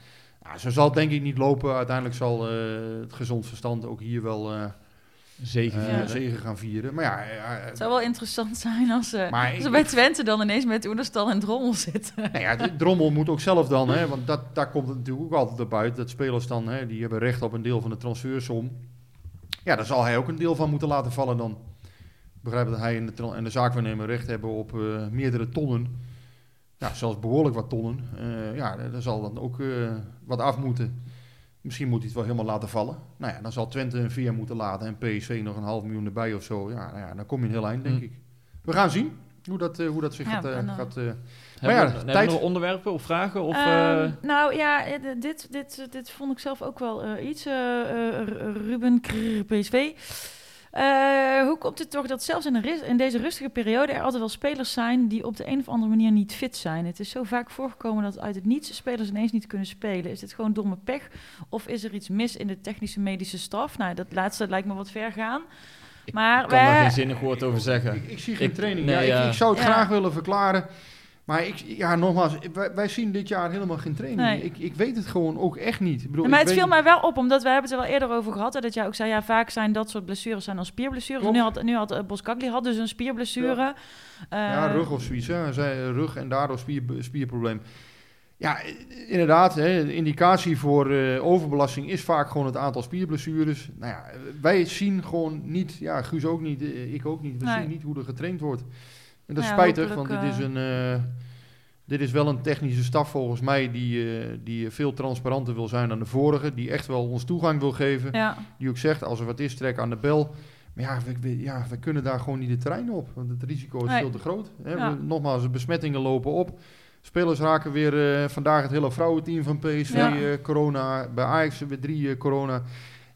S2: ja, zo zal het denk ik niet lopen. Uiteindelijk zal eh, het gezond verstand ook hier wel eh
S6: Zegen.
S1: Ja.
S2: zegen gaan vieren. Maar ja,
S1: Het zou wel interessant zijn als, eh we bij Twente dan ineens met Oenerstal en Drommel zitten.
S2: Nou ja, de Drommel moet ook zelf dan, hè, want dat, daar komt het natuurlijk ook altijd op uit. Dat spelers dan, hè, die hebben recht op een deel van de transfersom. Ja, daar zal hij ook een deel van moeten laten vallen dan. Ik begrijp dat hij en de, en de zaakwaarnemer recht hebben op eh, meerdere tonnen. Ja, zelfs behoorlijk wat tonnen. Eh, ja, daar zal dan ook eh, wat af moeten. Misschien moet hij het wel helemaal laten vallen. Nou ja, dan zal Twente een via moeten laten en PSV nog een half miljoen erbij of zo. Ja, nou ja dan kom je een heel eind, denk
S6: Hm.
S2: ik. We gaan zien hoe dat, eh, hoe dat zich
S1: Ja,
S2: gaat...
S1: en dan-
S2: gaat
S6: Hebben,
S2: ja,
S6: we, hebben
S2: tijd-
S6: we nog onderwerpen of vragen? Of,
S1: Ehm,
S6: eh,
S1: nou ja, dit, dit, dit vond ik zelf ook wel eh, iets. Ruben Krrr, PSV. Eh, hoe komt het toch dat zelfs in, in deze rustige periode er altijd wel spelers zijn die op de een of andere manier niet fit zijn? Het is zo vaak voorgekomen dat uit het niets spelers ineens niet kunnen spelen. Is dit gewoon domme pech? Of is er iets mis in de technische medische staf? Nou, dat laatste lijkt me wat ver gaan. Maar
S6: ik kan daar
S1: wij-
S6: geen zinnig woord over zeggen.
S2: Ik, ik zie geen
S6: Ik-
S2: training.
S6: nee,
S2: ja, ik,
S6: ja.
S2: ik zou het
S1: Ja.
S2: graag willen verklaren. Maar ik, ja, nogmaals, wij, wij zien dit jaar helemaal geen training.
S1: Nee.
S2: Ik, ik weet het gewoon ook echt niet. Ik bedoel,
S1: maar
S2: ik
S1: het viel mij wel op, omdat we hebben het er wel eerder over gehad. Hè, dat jij ook zei, ja, vaak zijn dat soort blessures zijn dan spierblessures. Nu had, nu had uh, Boskakli had dus een spierblessure.
S2: Ja,
S1: Eh,
S2: rug of zoiets. Hè. Eh, rug en daardoor spier, spierprobleem. Ja, inderdaad. Hè, de indicatie voor overbelasting is vaak gewoon het aantal spierblessures. Nou ja, wij zien gewoon niet, ja, Guus ook niet, ik ook niet. We
S1: Nee.
S2: zien niet hoe er getraind wordt. En dat is
S1: ja,
S2: spijtig, want dit is,
S1: eh,
S2: een, eh, dit is wel een technische staf volgens mij die, eh, die veel transparanter wil zijn dan de vorige. Die echt wel ons toegang wil geven.
S1: ja.
S2: Die ook zegt, als er wat is, trek aan de bel. Maar ja, we, we- ja, we kunnen daar gewoon niet de terrein op. Want het risico is
S1: Nee.
S2: veel te groot. Hè.
S1: Ja.
S2: We- nogmaals, de besmettingen lopen op. Spelers raken weer vandaag het hele vrouwenteam van PSV corona. Bij Ajax weer drie corona.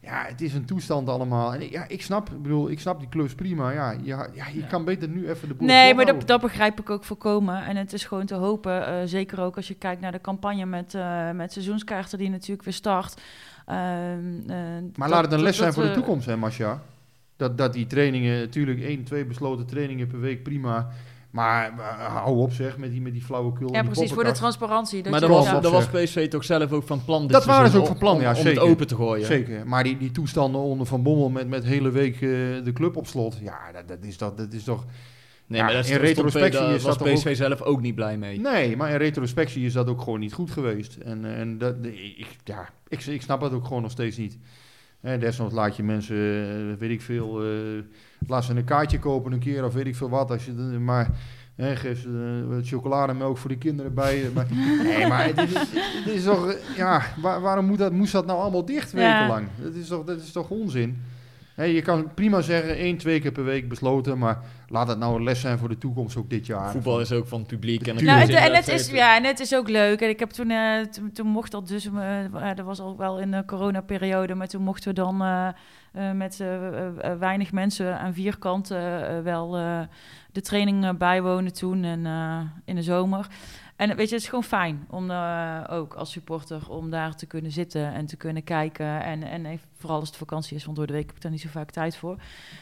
S2: Ja, het is een toestand allemaal. En ik, ja, ik snap, ik bedoel, ik snap die clubs prima. Ja, je, ja, je kan beter nu even de boel
S1: Nee, maar dat, dat begrijp ik ook volkomen. En het is gewoon te hopen, eh, zeker ook als je kijkt naar de campagne met, eh, met seizoenskaarten die natuurlijk weer start. Ehm, eh,
S2: Maar
S1: dat-
S2: laat het een
S1: dat-
S2: les zijn voor de toekomst, hè, Masja? Dat, dat die trainingen, natuurlijk één, twee besloten trainingen per week, prima. Maar eh, hou op zeg, met die, met die flauwekul.
S1: Ja,
S2: die
S1: precies, voor de transparantie. Dat
S6: Maar dat was,
S2: Ja.
S6: dat was. PSV toch zelf ook van plan dit
S2: Dat waren ze ook van plan,
S6: om-
S2: ja,
S6: om,
S2: zeker.
S6: het open te gooien.
S2: Zeker, maar die, die toestanden onder Van Bommel met, met hele week eh, de club op slot. Ja, dat, dat, is, dat, dat is toch...
S6: Nee,
S2: Ja,
S6: maar dat
S2: in retrospectie
S6: daar
S2: is
S6: was
S2: dat
S6: PSV zelf ook niet blij mee.
S2: Nee, maar in retrospectie is dat ook gewoon niet goed geweest. En, eh, en dat, ik, ja, ik, ik snap het ook gewoon nog steeds niet. Hè, desnoods laat je mensen, weet ik veel, eh, laat ze een kaartje kopen een keer of weet ik veel wat. Als je, maar hè, geef ze eh, chocolademelk voor de kinderen bij. Maar, nee, maar dit, is- dit is toch, ja, waar- waarom moet dat, moest dat nou allemaal dicht
S1: Ja.
S2: wekenlang? Dat is toch, dat is toch onzin? Hè, je kan prima zeggen één, twee keer per week besloten, maar laat het nou een les zijn voor de toekomst ook dit jaar.
S6: Voetbal is ook van het publiek. En
S1: Nou, het, en het is, ja, en het is ook leuk. En ik heb toen, eh, toen, toen mocht dat dus, eh, eh, dat was al wel in de coronaperiode, maar toen mochten we dan eh, eh, met weinig mensen aan vier kanten wel eh, de training bijwonen toen en, eh, in de zomer. En weet je, het is gewoon fijn om eh, ook als supporter om daar te kunnen zitten en te kunnen kijken. En, en even- vooral als het vakantie is, want door de week heb ik daar niet zo vaak tijd voor.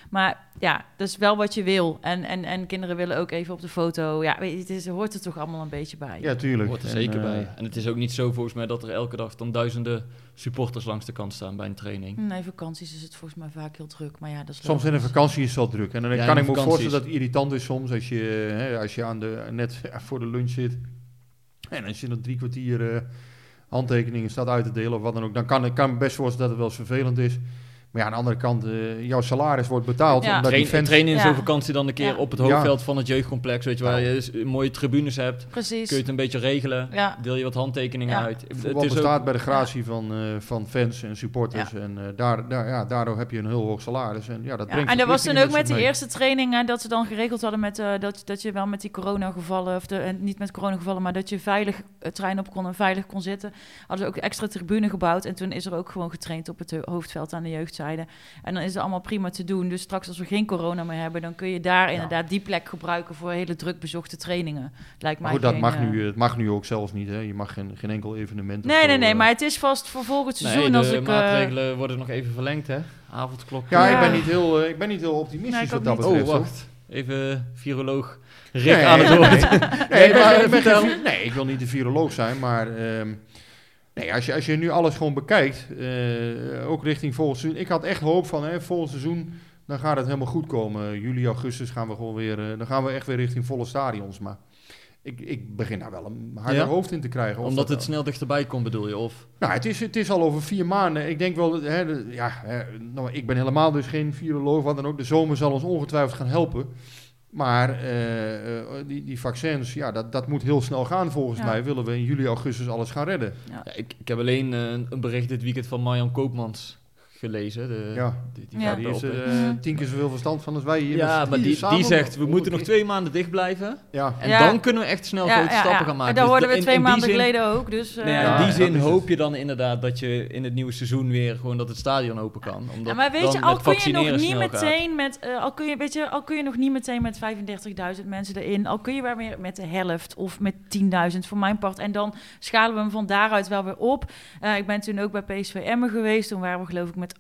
S1: Maar ja, dat is wel wat je wil. En, en, en kinderen willen ook even op de foto. Ja, weet je, het is, hoort er toch allemaal een beetje bij.
S2: Ja, tuurlijk.
S6: Hoort er
S2: En,
S6: zeker
S2: eh,
S6: bij. En het is ook niet zo volgens mij dat er elke dag dan duizenden supporters langs de kant staan bij een training.
S1: Nee, vakanties is het volgens mij vaak heel druk. Maar ja, dat is
S2: Soms in de
S1: logisch.
S2: vakantie is het wel druk. En dan
S6: Ja,
S2: kan ik me voorstellen dat het irritant is soms als je, hè, als je aan de, net voor de lunch zit. En als je nog drie kwartier eh, handtekeningen staat uit te delen of wat dan ook. Dan kan ik kan me best voorstellen dat het wel eens vervelend is. Maar ja, aan de andere kant, eh, jouw salaris wordt betaald.
S1: Ja.
S2: Omdat die
S6: Train,
S2: fans...
S6: trainen in
S1: Ja.
S6: zo'n vakantie dan een keer
S1: Ja.
S6: op het
S2: Ja.
S6: hoofdveld van het jeugdcomplex, weet je, waar
S2: Nou.
S6: je dus mooie tribunes hebt.
S1: Precies.
S6: Kun je het een beetje regelen.
S1: Ja.
S6: Deel je wat handtekeningen
S1: Ja.
S6: uit. Het
S2: Voetbal
S6: is ook-
S2: bestaat bij de gratie van, eh, van fans en supporters. En eh, daar, daar, ja, daardoor heb je een heel hoog salaris. En, ja, dat
S1: Ja,
S2: brengt
S1: en dat was toen
S2: verplichtingen
S1: ook met die eerste trainingen dat ze dan geregeld hadden met eh, dat, dat je wel met die coronagevallen, of de, en niet met coronagevallen, maar dat je veilig het trein op kon en veilig kon zitten. Hadden ze ook extra tribune gebouwd en toen is er ook gewoon getraind op het hoofdveld aan de En dan is het allemaal prima te doen. Dus straks als we geen corona meer hebben, dan kun je daar inderdaad die plek gebruiken voor hele druk bezochte trainingen. Lijkt mij
S2: Maar goed, dat mag
S1: eh,
S2: nu, het mag nu ook zelfs niet. Hè. Je mag geen, geen enkel evenement
S1: Nee, nee, nee,
S2: eh,
S1: maar het is vast voor volgend
S6: Nee,
S1: seizoen
S6: de
S1: als ik... eh,
S6: maatregelen worden nog even verlengd, hè? Avondklok.
S2: Ja,
S1: Ja.
S2: Ik, ben niet heel, eh, ik ben niet heel optimistisch
S1: Nee, ik
S2: wat
S1: ook
S2: dat
S1: niet.
S2: betreft.
S6: Oh, wacht. Even viroloog Rick
S2: Nee,
S6: aan het
S2: nee,
S6: woord.
S2: Nee,
S6: Nee,
S2: nee, ik wil niet de viroloog zijn, maar ehm, nee, als, je, als je nu alles gewoon bekijkt, eh, ook richting volgend seizoen. Ik had echt hoop van hè, volgend seizoen, dan gaat het helemaal goed komen. Juli, augustus gaan we gewoon weer, eh, dan gaan we echt weer richting volle stadions. Maar ik, ik begin daar wel een harder
S6: Ja?
S2: hoofd in te krijgen.
S6: Omdat
S2: dat-
S6: het snel dichterbij komt, bedoel je? Of?
S2: Nou, het is, het is al over vier maanden. Ik denk wel, hè, de- ja, hè, nou, ik ben helemaal dus geen viroloog, wat dan ook. De zomer zal ons ongetwijfeld gaan helpen. Maar eh, eh, die, die vaccins, ja, dat, dat moet heel snel gaan volgens
S1: Ja.
S2: mij. Willen we in juli, augustus alles gaan redden.
S6: Ja, ik, ik heb alleen eh, een bericht dit weekend van Marjan Koopmans gelezen. De,
S2: Ja.
S6: die, die
S1: Ja.
S2: Die heeft er
S6: eh,
S2: eh, tien keer zoveel verstand van als wij hier.
S6: ja, maar die, die zegt, we moeten nog twee maanden dicht blijven.
S2: Ja,
S6: En
S1: Ja.
S6: dan kunnen we echt snel
S1: ja,
S6: grote
S1: ja,
S6: stappen
S1: ja.
S6: gaan maken.
S1: En dat
S6: Dus
S1: hoorden we
S6: in-
S1: twee
S6: in
S1: maanden
S6: zin-
S1: geleden ook. Dus,
S6: Nee, ja,
S1: eh,
S6: in die
S2: Ja,
S6: zin hoop je dan inderdaad dat je in het nieuwe seizoen weer gewoon dat het stadion open kan. Omdat
S1: Ja, maar weet je, al kun je nog niet
S6: gaat.
S1: meteen met, eh, al kun je, weet je, al kun je nog niet meteen met 35.000 mensen erin, al kun je wel weer met de helft of met 10.000 voor mijn part. En dan schalen we hem van daaruit wel weer op. Eh, ik ben toen ook bij PSV Emmen geweest, toen waren we geloof ik met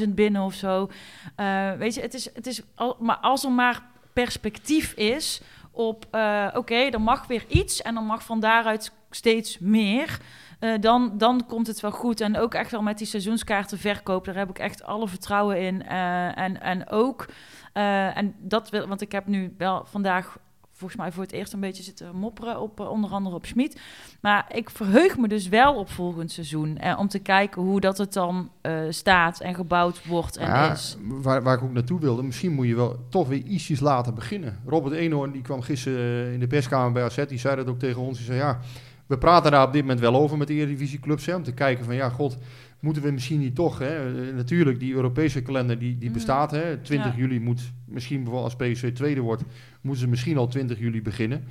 S1: 8.000 binnen of zo. Eh, weet je, het is, het is al, maar als er maar perspectief is op, eh, oké, er mag weer iets en dan mag van daaruit steeds meer. eh, dan, dan komt het wel goed. En ook echt wel met die seizoenskaartenverkoop, daar heb ik echt alle vertrouwen in. En, en ook, en dat wil, want ik heb nu wel vandaag volgens mij voor het eerst een beetje zitten mopperen op eh, onder andere op Schmid. Maar ik verheug me dus wel op volgend seizoen. Eh, om te kijken hoe dat het dan eh, staat en gebouwd wordt en
S2: Ja,
S1: is.
S2: waar, waar ik ook naartoe wilde, misschien moet je wel toch weer ietsjes later beginnen. Robert Eenhoorn die kwam gisteren eh, in de perskamer bij AZ, die zei dat ook tegen ons. Die zei ja, we praten daar op dit moment wel over met de Eredivisieclubs, hè, om te kijken van ja, god, moeten we misschien niet toch, hè, natuurlijk die Europese kalender die, die
S1: Mhm.
S2: bestaat, hè, 20
S1: Ja.
S2: juli moet misschien bijvoorbeeld als PSV tweede wordt, moeten ze misschien al 20 juli beginnen.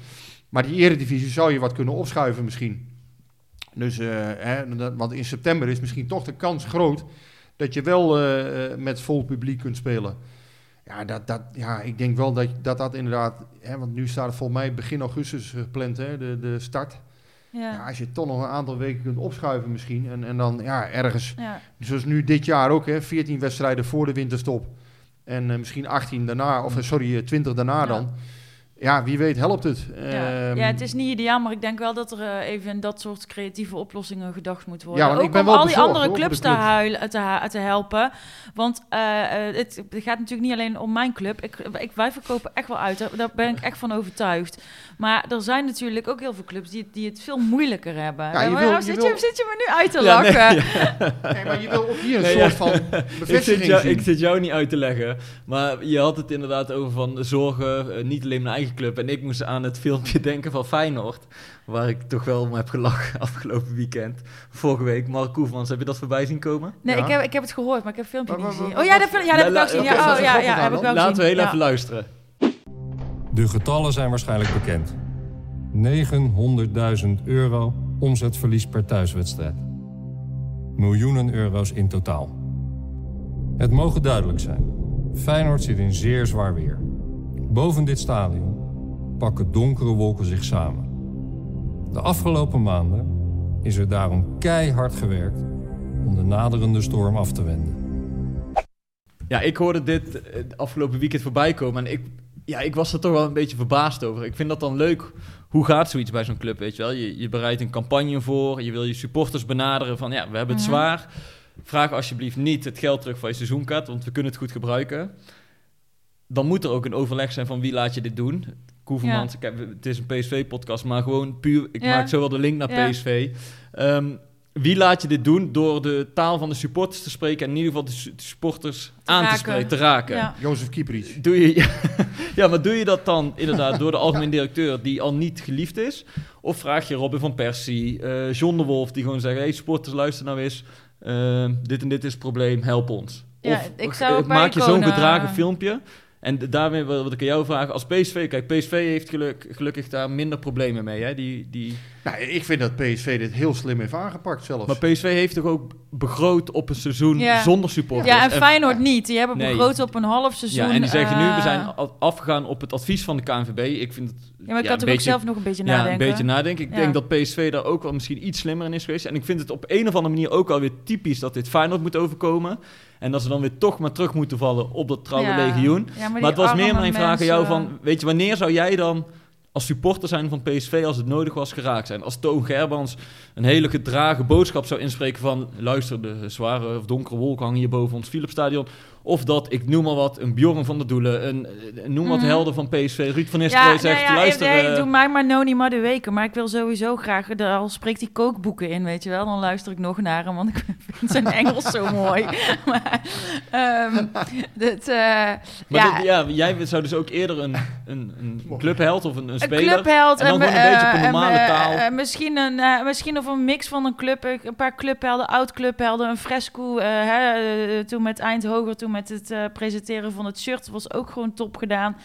S2: Maar die Eredivisie zou je wat kunnen opschuiven misschien. Dus, eh, hè, dat- want in september is misschien toch de kans groot dat je wel eh, eh, met vol publiek kunt spelen. Ja, dat, dat, ja ik denk wel dat dat, dat inderdaad... Hè, want nu staat volgens mij begin augustus gepland, hè, de, de start. Ja.
S1: Ja.
S2: als je toch nog een aantal weken kunt opschuiven misschien... en, en dan ja, ergens,
S1: Ja.
S2: zoals nu dit jaar ook, hè, 14 wedstrijden voor de winterstop... en eh, misschien 18 daarna, of eh, sorry, eh, 20 daarna
S1: Ja.
S2: dan... ja, wie weet helpt het.
S1: Ja.
S2: Ehm,
S1: ja, het is niet ideaal, maar ik denk wel dat er eh, even in dat soort creatieve oplossingen gedacht moet worden.
S2: Ja, want
S1: Ook
S2: ik ben
S1: om
S2: wel
S1: al die andere
S2: hoor,
S1: clubs te, huilen, te, te helpen. Want eh, eh, het, het gaat natuurlijk niet alleen om mijn club. Ik, ik, wij verkopen echt wel uit, daar, ben ik echt van overtuigd. Maar er zijn natuurlijk ook heel veel clubs die, het- die het veel moeilijker hebben.
S2: Ja, je
S1: Maar
S2: wil- je
S1: zit,
S2: wil-
S1: je, zit je me nu uit te
S6: Ja, nee,
S1: lachen?
S2: Nee, maar je wil ook hier een
S6: Nee,
S2: soort
S6: ja.
S2: van
S6: Ik zit,
S2: bevestiging
S6: jou,
S2: zien.
S6: ik zit jou niet uit te leggen, maar je had het inderdaad over van zorgen, niet alleen mijn eigen club. En ik moest aan het filmpje denken van Feyenoord, waar ik toch wel om heb gelachen afgelopen weekend. Vorige week, Mark Koevermans, heb je dat voorbij zien komen?
S1: Nee,
S2: Ja.
S1: ik, heb, ik heb het gehoord, maar ik heb het filmpje niet gezien. Oh ja, dat, ja, dat heb ik wel gezien. Ja, oh, ja, ja, heb ik wel
S6: Laten we heel
S1: Ja.
S6: even luisteren.
S7: De getallen zijn waarschijnlijk bekend. 900.000 euro omzetverlies per thuiswedstrijd. Miljoenen euro's in totaal. Het mogen duidelijk zijn. Feyenoord zit in zeer zwaar weer. Boven dit stadion pakken donkere wolken zich samen. De afgelopen maanden is er daarom keihard gewerkt om de naderende storm af te wenden.
S6: Ja, ik hoorde dit eh, afgelopen weekend voorbij komen en ik, ja, ik was er toch wel een beetje verbaasd over. Ik vind dat dan leuk. Hoe gaat zoiets bij zo'n club, weet je wel? Je, je bereidt een campagne voor, je wil je supporters benaderen van, ja, we hebben het
S1: Mhm.
S6: zwaar. Vraag alsjeblieft niet het geld terug van je seizoenkaart, want we kunnen het goed gebruiken. Dan moet er ook een overleg zijn van wie laat je dit doen. Koevermans, kijk, het is een PSV-podcast, maar gewoon puur... Ik
S1: Ja.
S6: maak zo wel de link naar
S1: Ja.
S6: PSV. Ehm, wie laat je dit doen? Door de taal van de supporters te spreken... en in ieder geval de su- de supporters aan te
S1: raken.
S6: spreken, te raken.
S1: Ja.
S2: Jozef Kieprits.
S6: Doe je, ja, maar doe je dat dan inderdaad door de algemeen directeur... die al niet geliefd is? Of vraag je Robin van Persie, eh John de Wolf... die gewoon zeggen, hey supporters, luister nou eens... eh, dit en dit is het probleem, help ons.
S1: Ja,
S6: of
S1: ik zou ook
S6: maak je zo'n gedragen filmpje... En daarmee wil ik aan jou vragen, als PSV... Kijk, PSV heeft geluk, gelukkig daar minder problemen mee. Hè? Die, die,
S2: Nou, ik vind dat PSV dit heel slim heeft aangepakt zelfs.
S6: maar PSV heeft toch ook begroot op een seizoen
S1: Ja.
S6: zonder supporters?
S1: Ja, en Feyenoord niet. Die hebben
S6: Nee.
S1: begroot op een half seizoen.
S6: Ja, en die zeggen nu, we
S1: eh,
S6: zijn afgegaan op het advies van de KNVB. Ik vind het...
S1: Ja, maar ik
S6: ja,
S1: had
S6: een
S1: er ook
S6: beetje-
S1: zelf nog een beetje
S6: Ja,
S1: nadenken.
S6: een beetje nadenken. Ik
S1: Ja.
S6: denk dat PSV daar ook wel misschien iets slimmer in is geweest. En ik vind het op een of andere manier ook alweer typisch dat dit Feyenoord moet overkomen. En dat ze dan weer toch maar terug moeten vallen op dat trouwe
S1: Ja.
S6: legioen.
S1: Ja,
S6: Maar, het was meer mijn vraag aan jou van... Weet je, wanneer zou jij dan als supporter zijn van PSV als het nodig was geraakt zijn? Als Toon Gerbans een hele gedragen boodschap zou inspreken van... Luister, de zware of donkere wolken hangen hier boven ons Philipsstadion. Of dat, ik noem maar wat, een Bjorn van der Doelen, een, een noem wat
S1: Mhm.
S6: helden van PSV. Ruud van Nistelrooy
S1: Ja,
S6: zegt,
S1: nou ja,
S6: luister...
S1: nee,
S6: eh,
S1: doe mij maar Noni maar de weken. Maar ik wil sowieso graag, er al spreekt hij kookboeken in, weet je wel. Dan luister ik nog naar hem, want ik vind zijn Engels zo mooi. Maar, ehm, dit, eh,
S6: Maar
S1: ja,
S6: dit- ja, jij zou dus ook eerder een, een, een clubheld of een, een
S1: een
S6: speler...
S1: clubheld.
S6: en dan
S1: en,
S6: gewoon een beetje op een
S1: eh,
S6: normale
S1: en, eh,
S6: taal.
S1: eh, misschien, een, eh, misschien of een mix van een club, eh, een paar clubhelden, oud-clubhelden, een fresco. eh, hè, eh, toen met Eindhoven, toen met het eh, presenteren van het shirt, was ook gewoon top gedaan.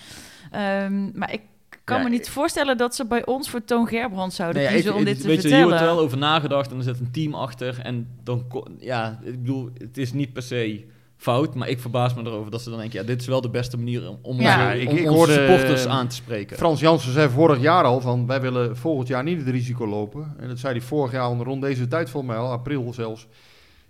S1: Ehm, maar ik kan
S6: Ja,
S1: me niet voorstellen dat ze bij ons voor Toon Gerbrand zouden
S6: Nee, ja,
S1: kiezen
S6: ik-
S1: om
S6: ik-
S1: dit te
S6: weet je, hier
S1: vertellen.
S6: wordt er wel over nagedacht en er zit een team achter. En dan, ja, ik bedoel, het is niet per se fout, maar ik verbaas me erover dat ze dan denken, ja, dit is wel de beste manier om, om,
S1: Ja,
S6: onze,
S2: ik-
S6: om
S2: ik
S6: onze
S2: hoorde,
S6: supporters
S2: eh,
S6: aan te spreken.
S2: Frans Jansen zei vorig jaar al van wij willen volgend jaar niet het risico lopen. En dat zei hij vorig jaar al rond deze tijd volgens mij al, april zelfs.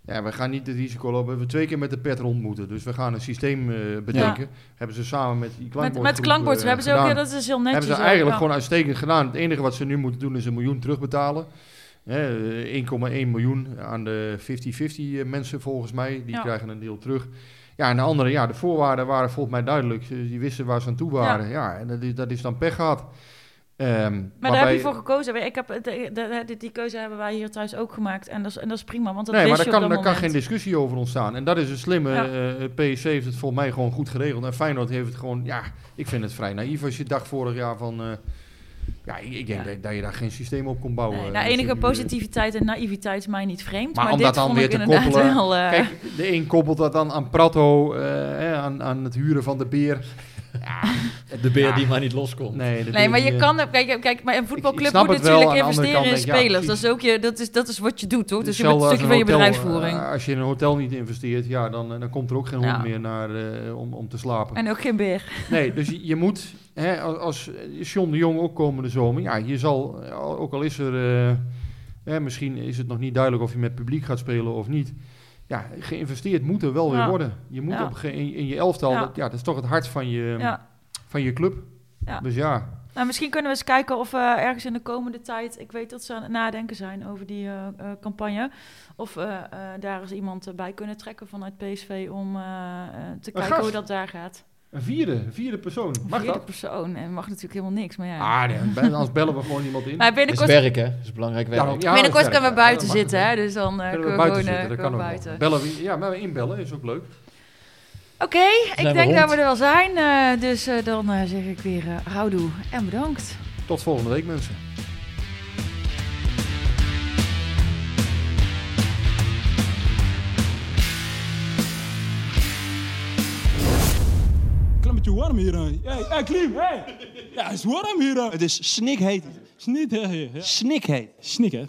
S2: Ja, we gaan niet het risico lopen. We hebben twee keer met de pet rond moeten. Dus we gaan een systeem eh, bedenken. Hebben ze samen met die
S1: met,
S2: klankbordgroep,
S1: met klankbord
S2: eh,
S1: hebben ze ook, ja, dat is heel netjes.
S2: hebben ze eigenlijk
S1: ja.
S2: gewoon uitstekend gedaan. Het enige wat ze nu moeten doen is een miljoen terugbetalen. Hè, eh, 1,1 miljoen aan de 50-50 mensen volgens mij. Die
S1: Ja.
S2: krijgen een deel terug. Ja, en de andere, ja, de voorwaarden waren volgens mij duidelijk. Ze- Die wisten waar ze aan toe waren. Ja, en dat is, dat is dan pech gehad. Ehm,
S1: Maar daar heb je voor gekozen. Ik heb, de, de- de- die keuze hebben wij hier thuis ook gemaakt. En dat is, en dat is prima, want dat
S2: Nee, maar daar kan, daar kan geen discussie over ontstaan. En dat is het slimme.
S1: Ja.
S2: eh, PSC heeft het volgens mij gewoon goed geregeld. En Feyenoord heeft het gewoon... Ja, ik vind het vrij naïef als je dacht vorig jaar van... eh, ja, ik, ik denk
S1: Ja.
S2: Dat, je daar geen systeem op kon bouwen.
S1: Nee,
S2: Eh,
S1: nou, enige
S2: eh,
S1: positiviteit en naïviteit is mij niet vreemd.
S2: Maar
S1: Maar,
S2: om dat dan weer te koppelen-
S1: wel... eh,
S2: Kijk, de een koppelt dat dan aan Prato, eh, aan, aan het huren van de beer.
S6: De beer
S2: Ja.
S6: die maar niet loskomt.
S2: Nee,
S1: Nee, maar je
S2: eh,
S1: kan... Kijk, kijk maar een voetbalclub moet natuurlijk investeren in
S2: ja,
S1: spelers. dat, is ook je, dat, is, dat is wat je doet, toch? Dus je moet
S2: hetzelfde
S1: een
S2: als
S1: stukje van je bedrijfsvoering.
S2: eh, als je in een hotel niet investeert, ja, dan, eh, dan komt er ook geen hond
S1: Ja.
S2: meer naar, eh, om, om te slapen.
S1: en ook geen beer.
S2: Nee, dus je, je moet, hè, als, als John de Jong ook komende zomer, ja, je zal, eh, ook al is er, eh, hè, misschien is het nog niet duidelijk of je met publiek gaat spelen of niet. Ja, geïnvesteerd moet er wel weer
S1: Ja.
S2: worden. Je moet
S1: Ja.
S2: op, in, in je elftal,
S1: Ja.
S2: Dat, ja, dat is toch het hart van je, van je club.
S1: Ja.
S2: Dus ja,
S1: Nou, misschien kunnen we eens kijken of we ergens in de komende tijd... Ik weet dat ze aan het nadenken zijn over die eh, eh, campagne. Of we daar eens iemand bij kunnen trekken vanuit PSV... om te kijken
S2: gast.
S1: hoe dat daar gaat.
S2: Een vierde, een vierde persoon. Mag
S1: Vierde
S2: dat?
S1: persoon. En mag natuurlijk helemaal niks, maar ja.
S2: Ah, nee, anders bellen we gewoon iemand in.
S1: maar
S6: Dat is
S1: binnenkort,
S6: werk, hè? Dat is belangrijk werk.
S2: Ja,
S1: binnenkort kunnen we
S2: ja,
S1: buiten zitten, hè. Dus dan eh,
S2: Kunnen
S1: kunnen
S2: we
S1: we
S2: buiten
S1: gewoon
S2: zitten,
S1: eh,
S2: dat kan
S1: gewoon
S2: ook wel.
S1: buiten.
S2: Bellen we, ja, maar inbellen is ook leuk.
S1: Oké, ik denk dat we er wel zijn. eh, dus eh, dan eh, zeg ik weer eh houdoe en bedankt.
S2: Tot volgende week, mensen.
S3: Klein beetje warm hier. hè. Hey, hey Klim, hey. Ja, het is warm hier. hè. Het is snikheet. Snikheet. Snikheet. Snikheet.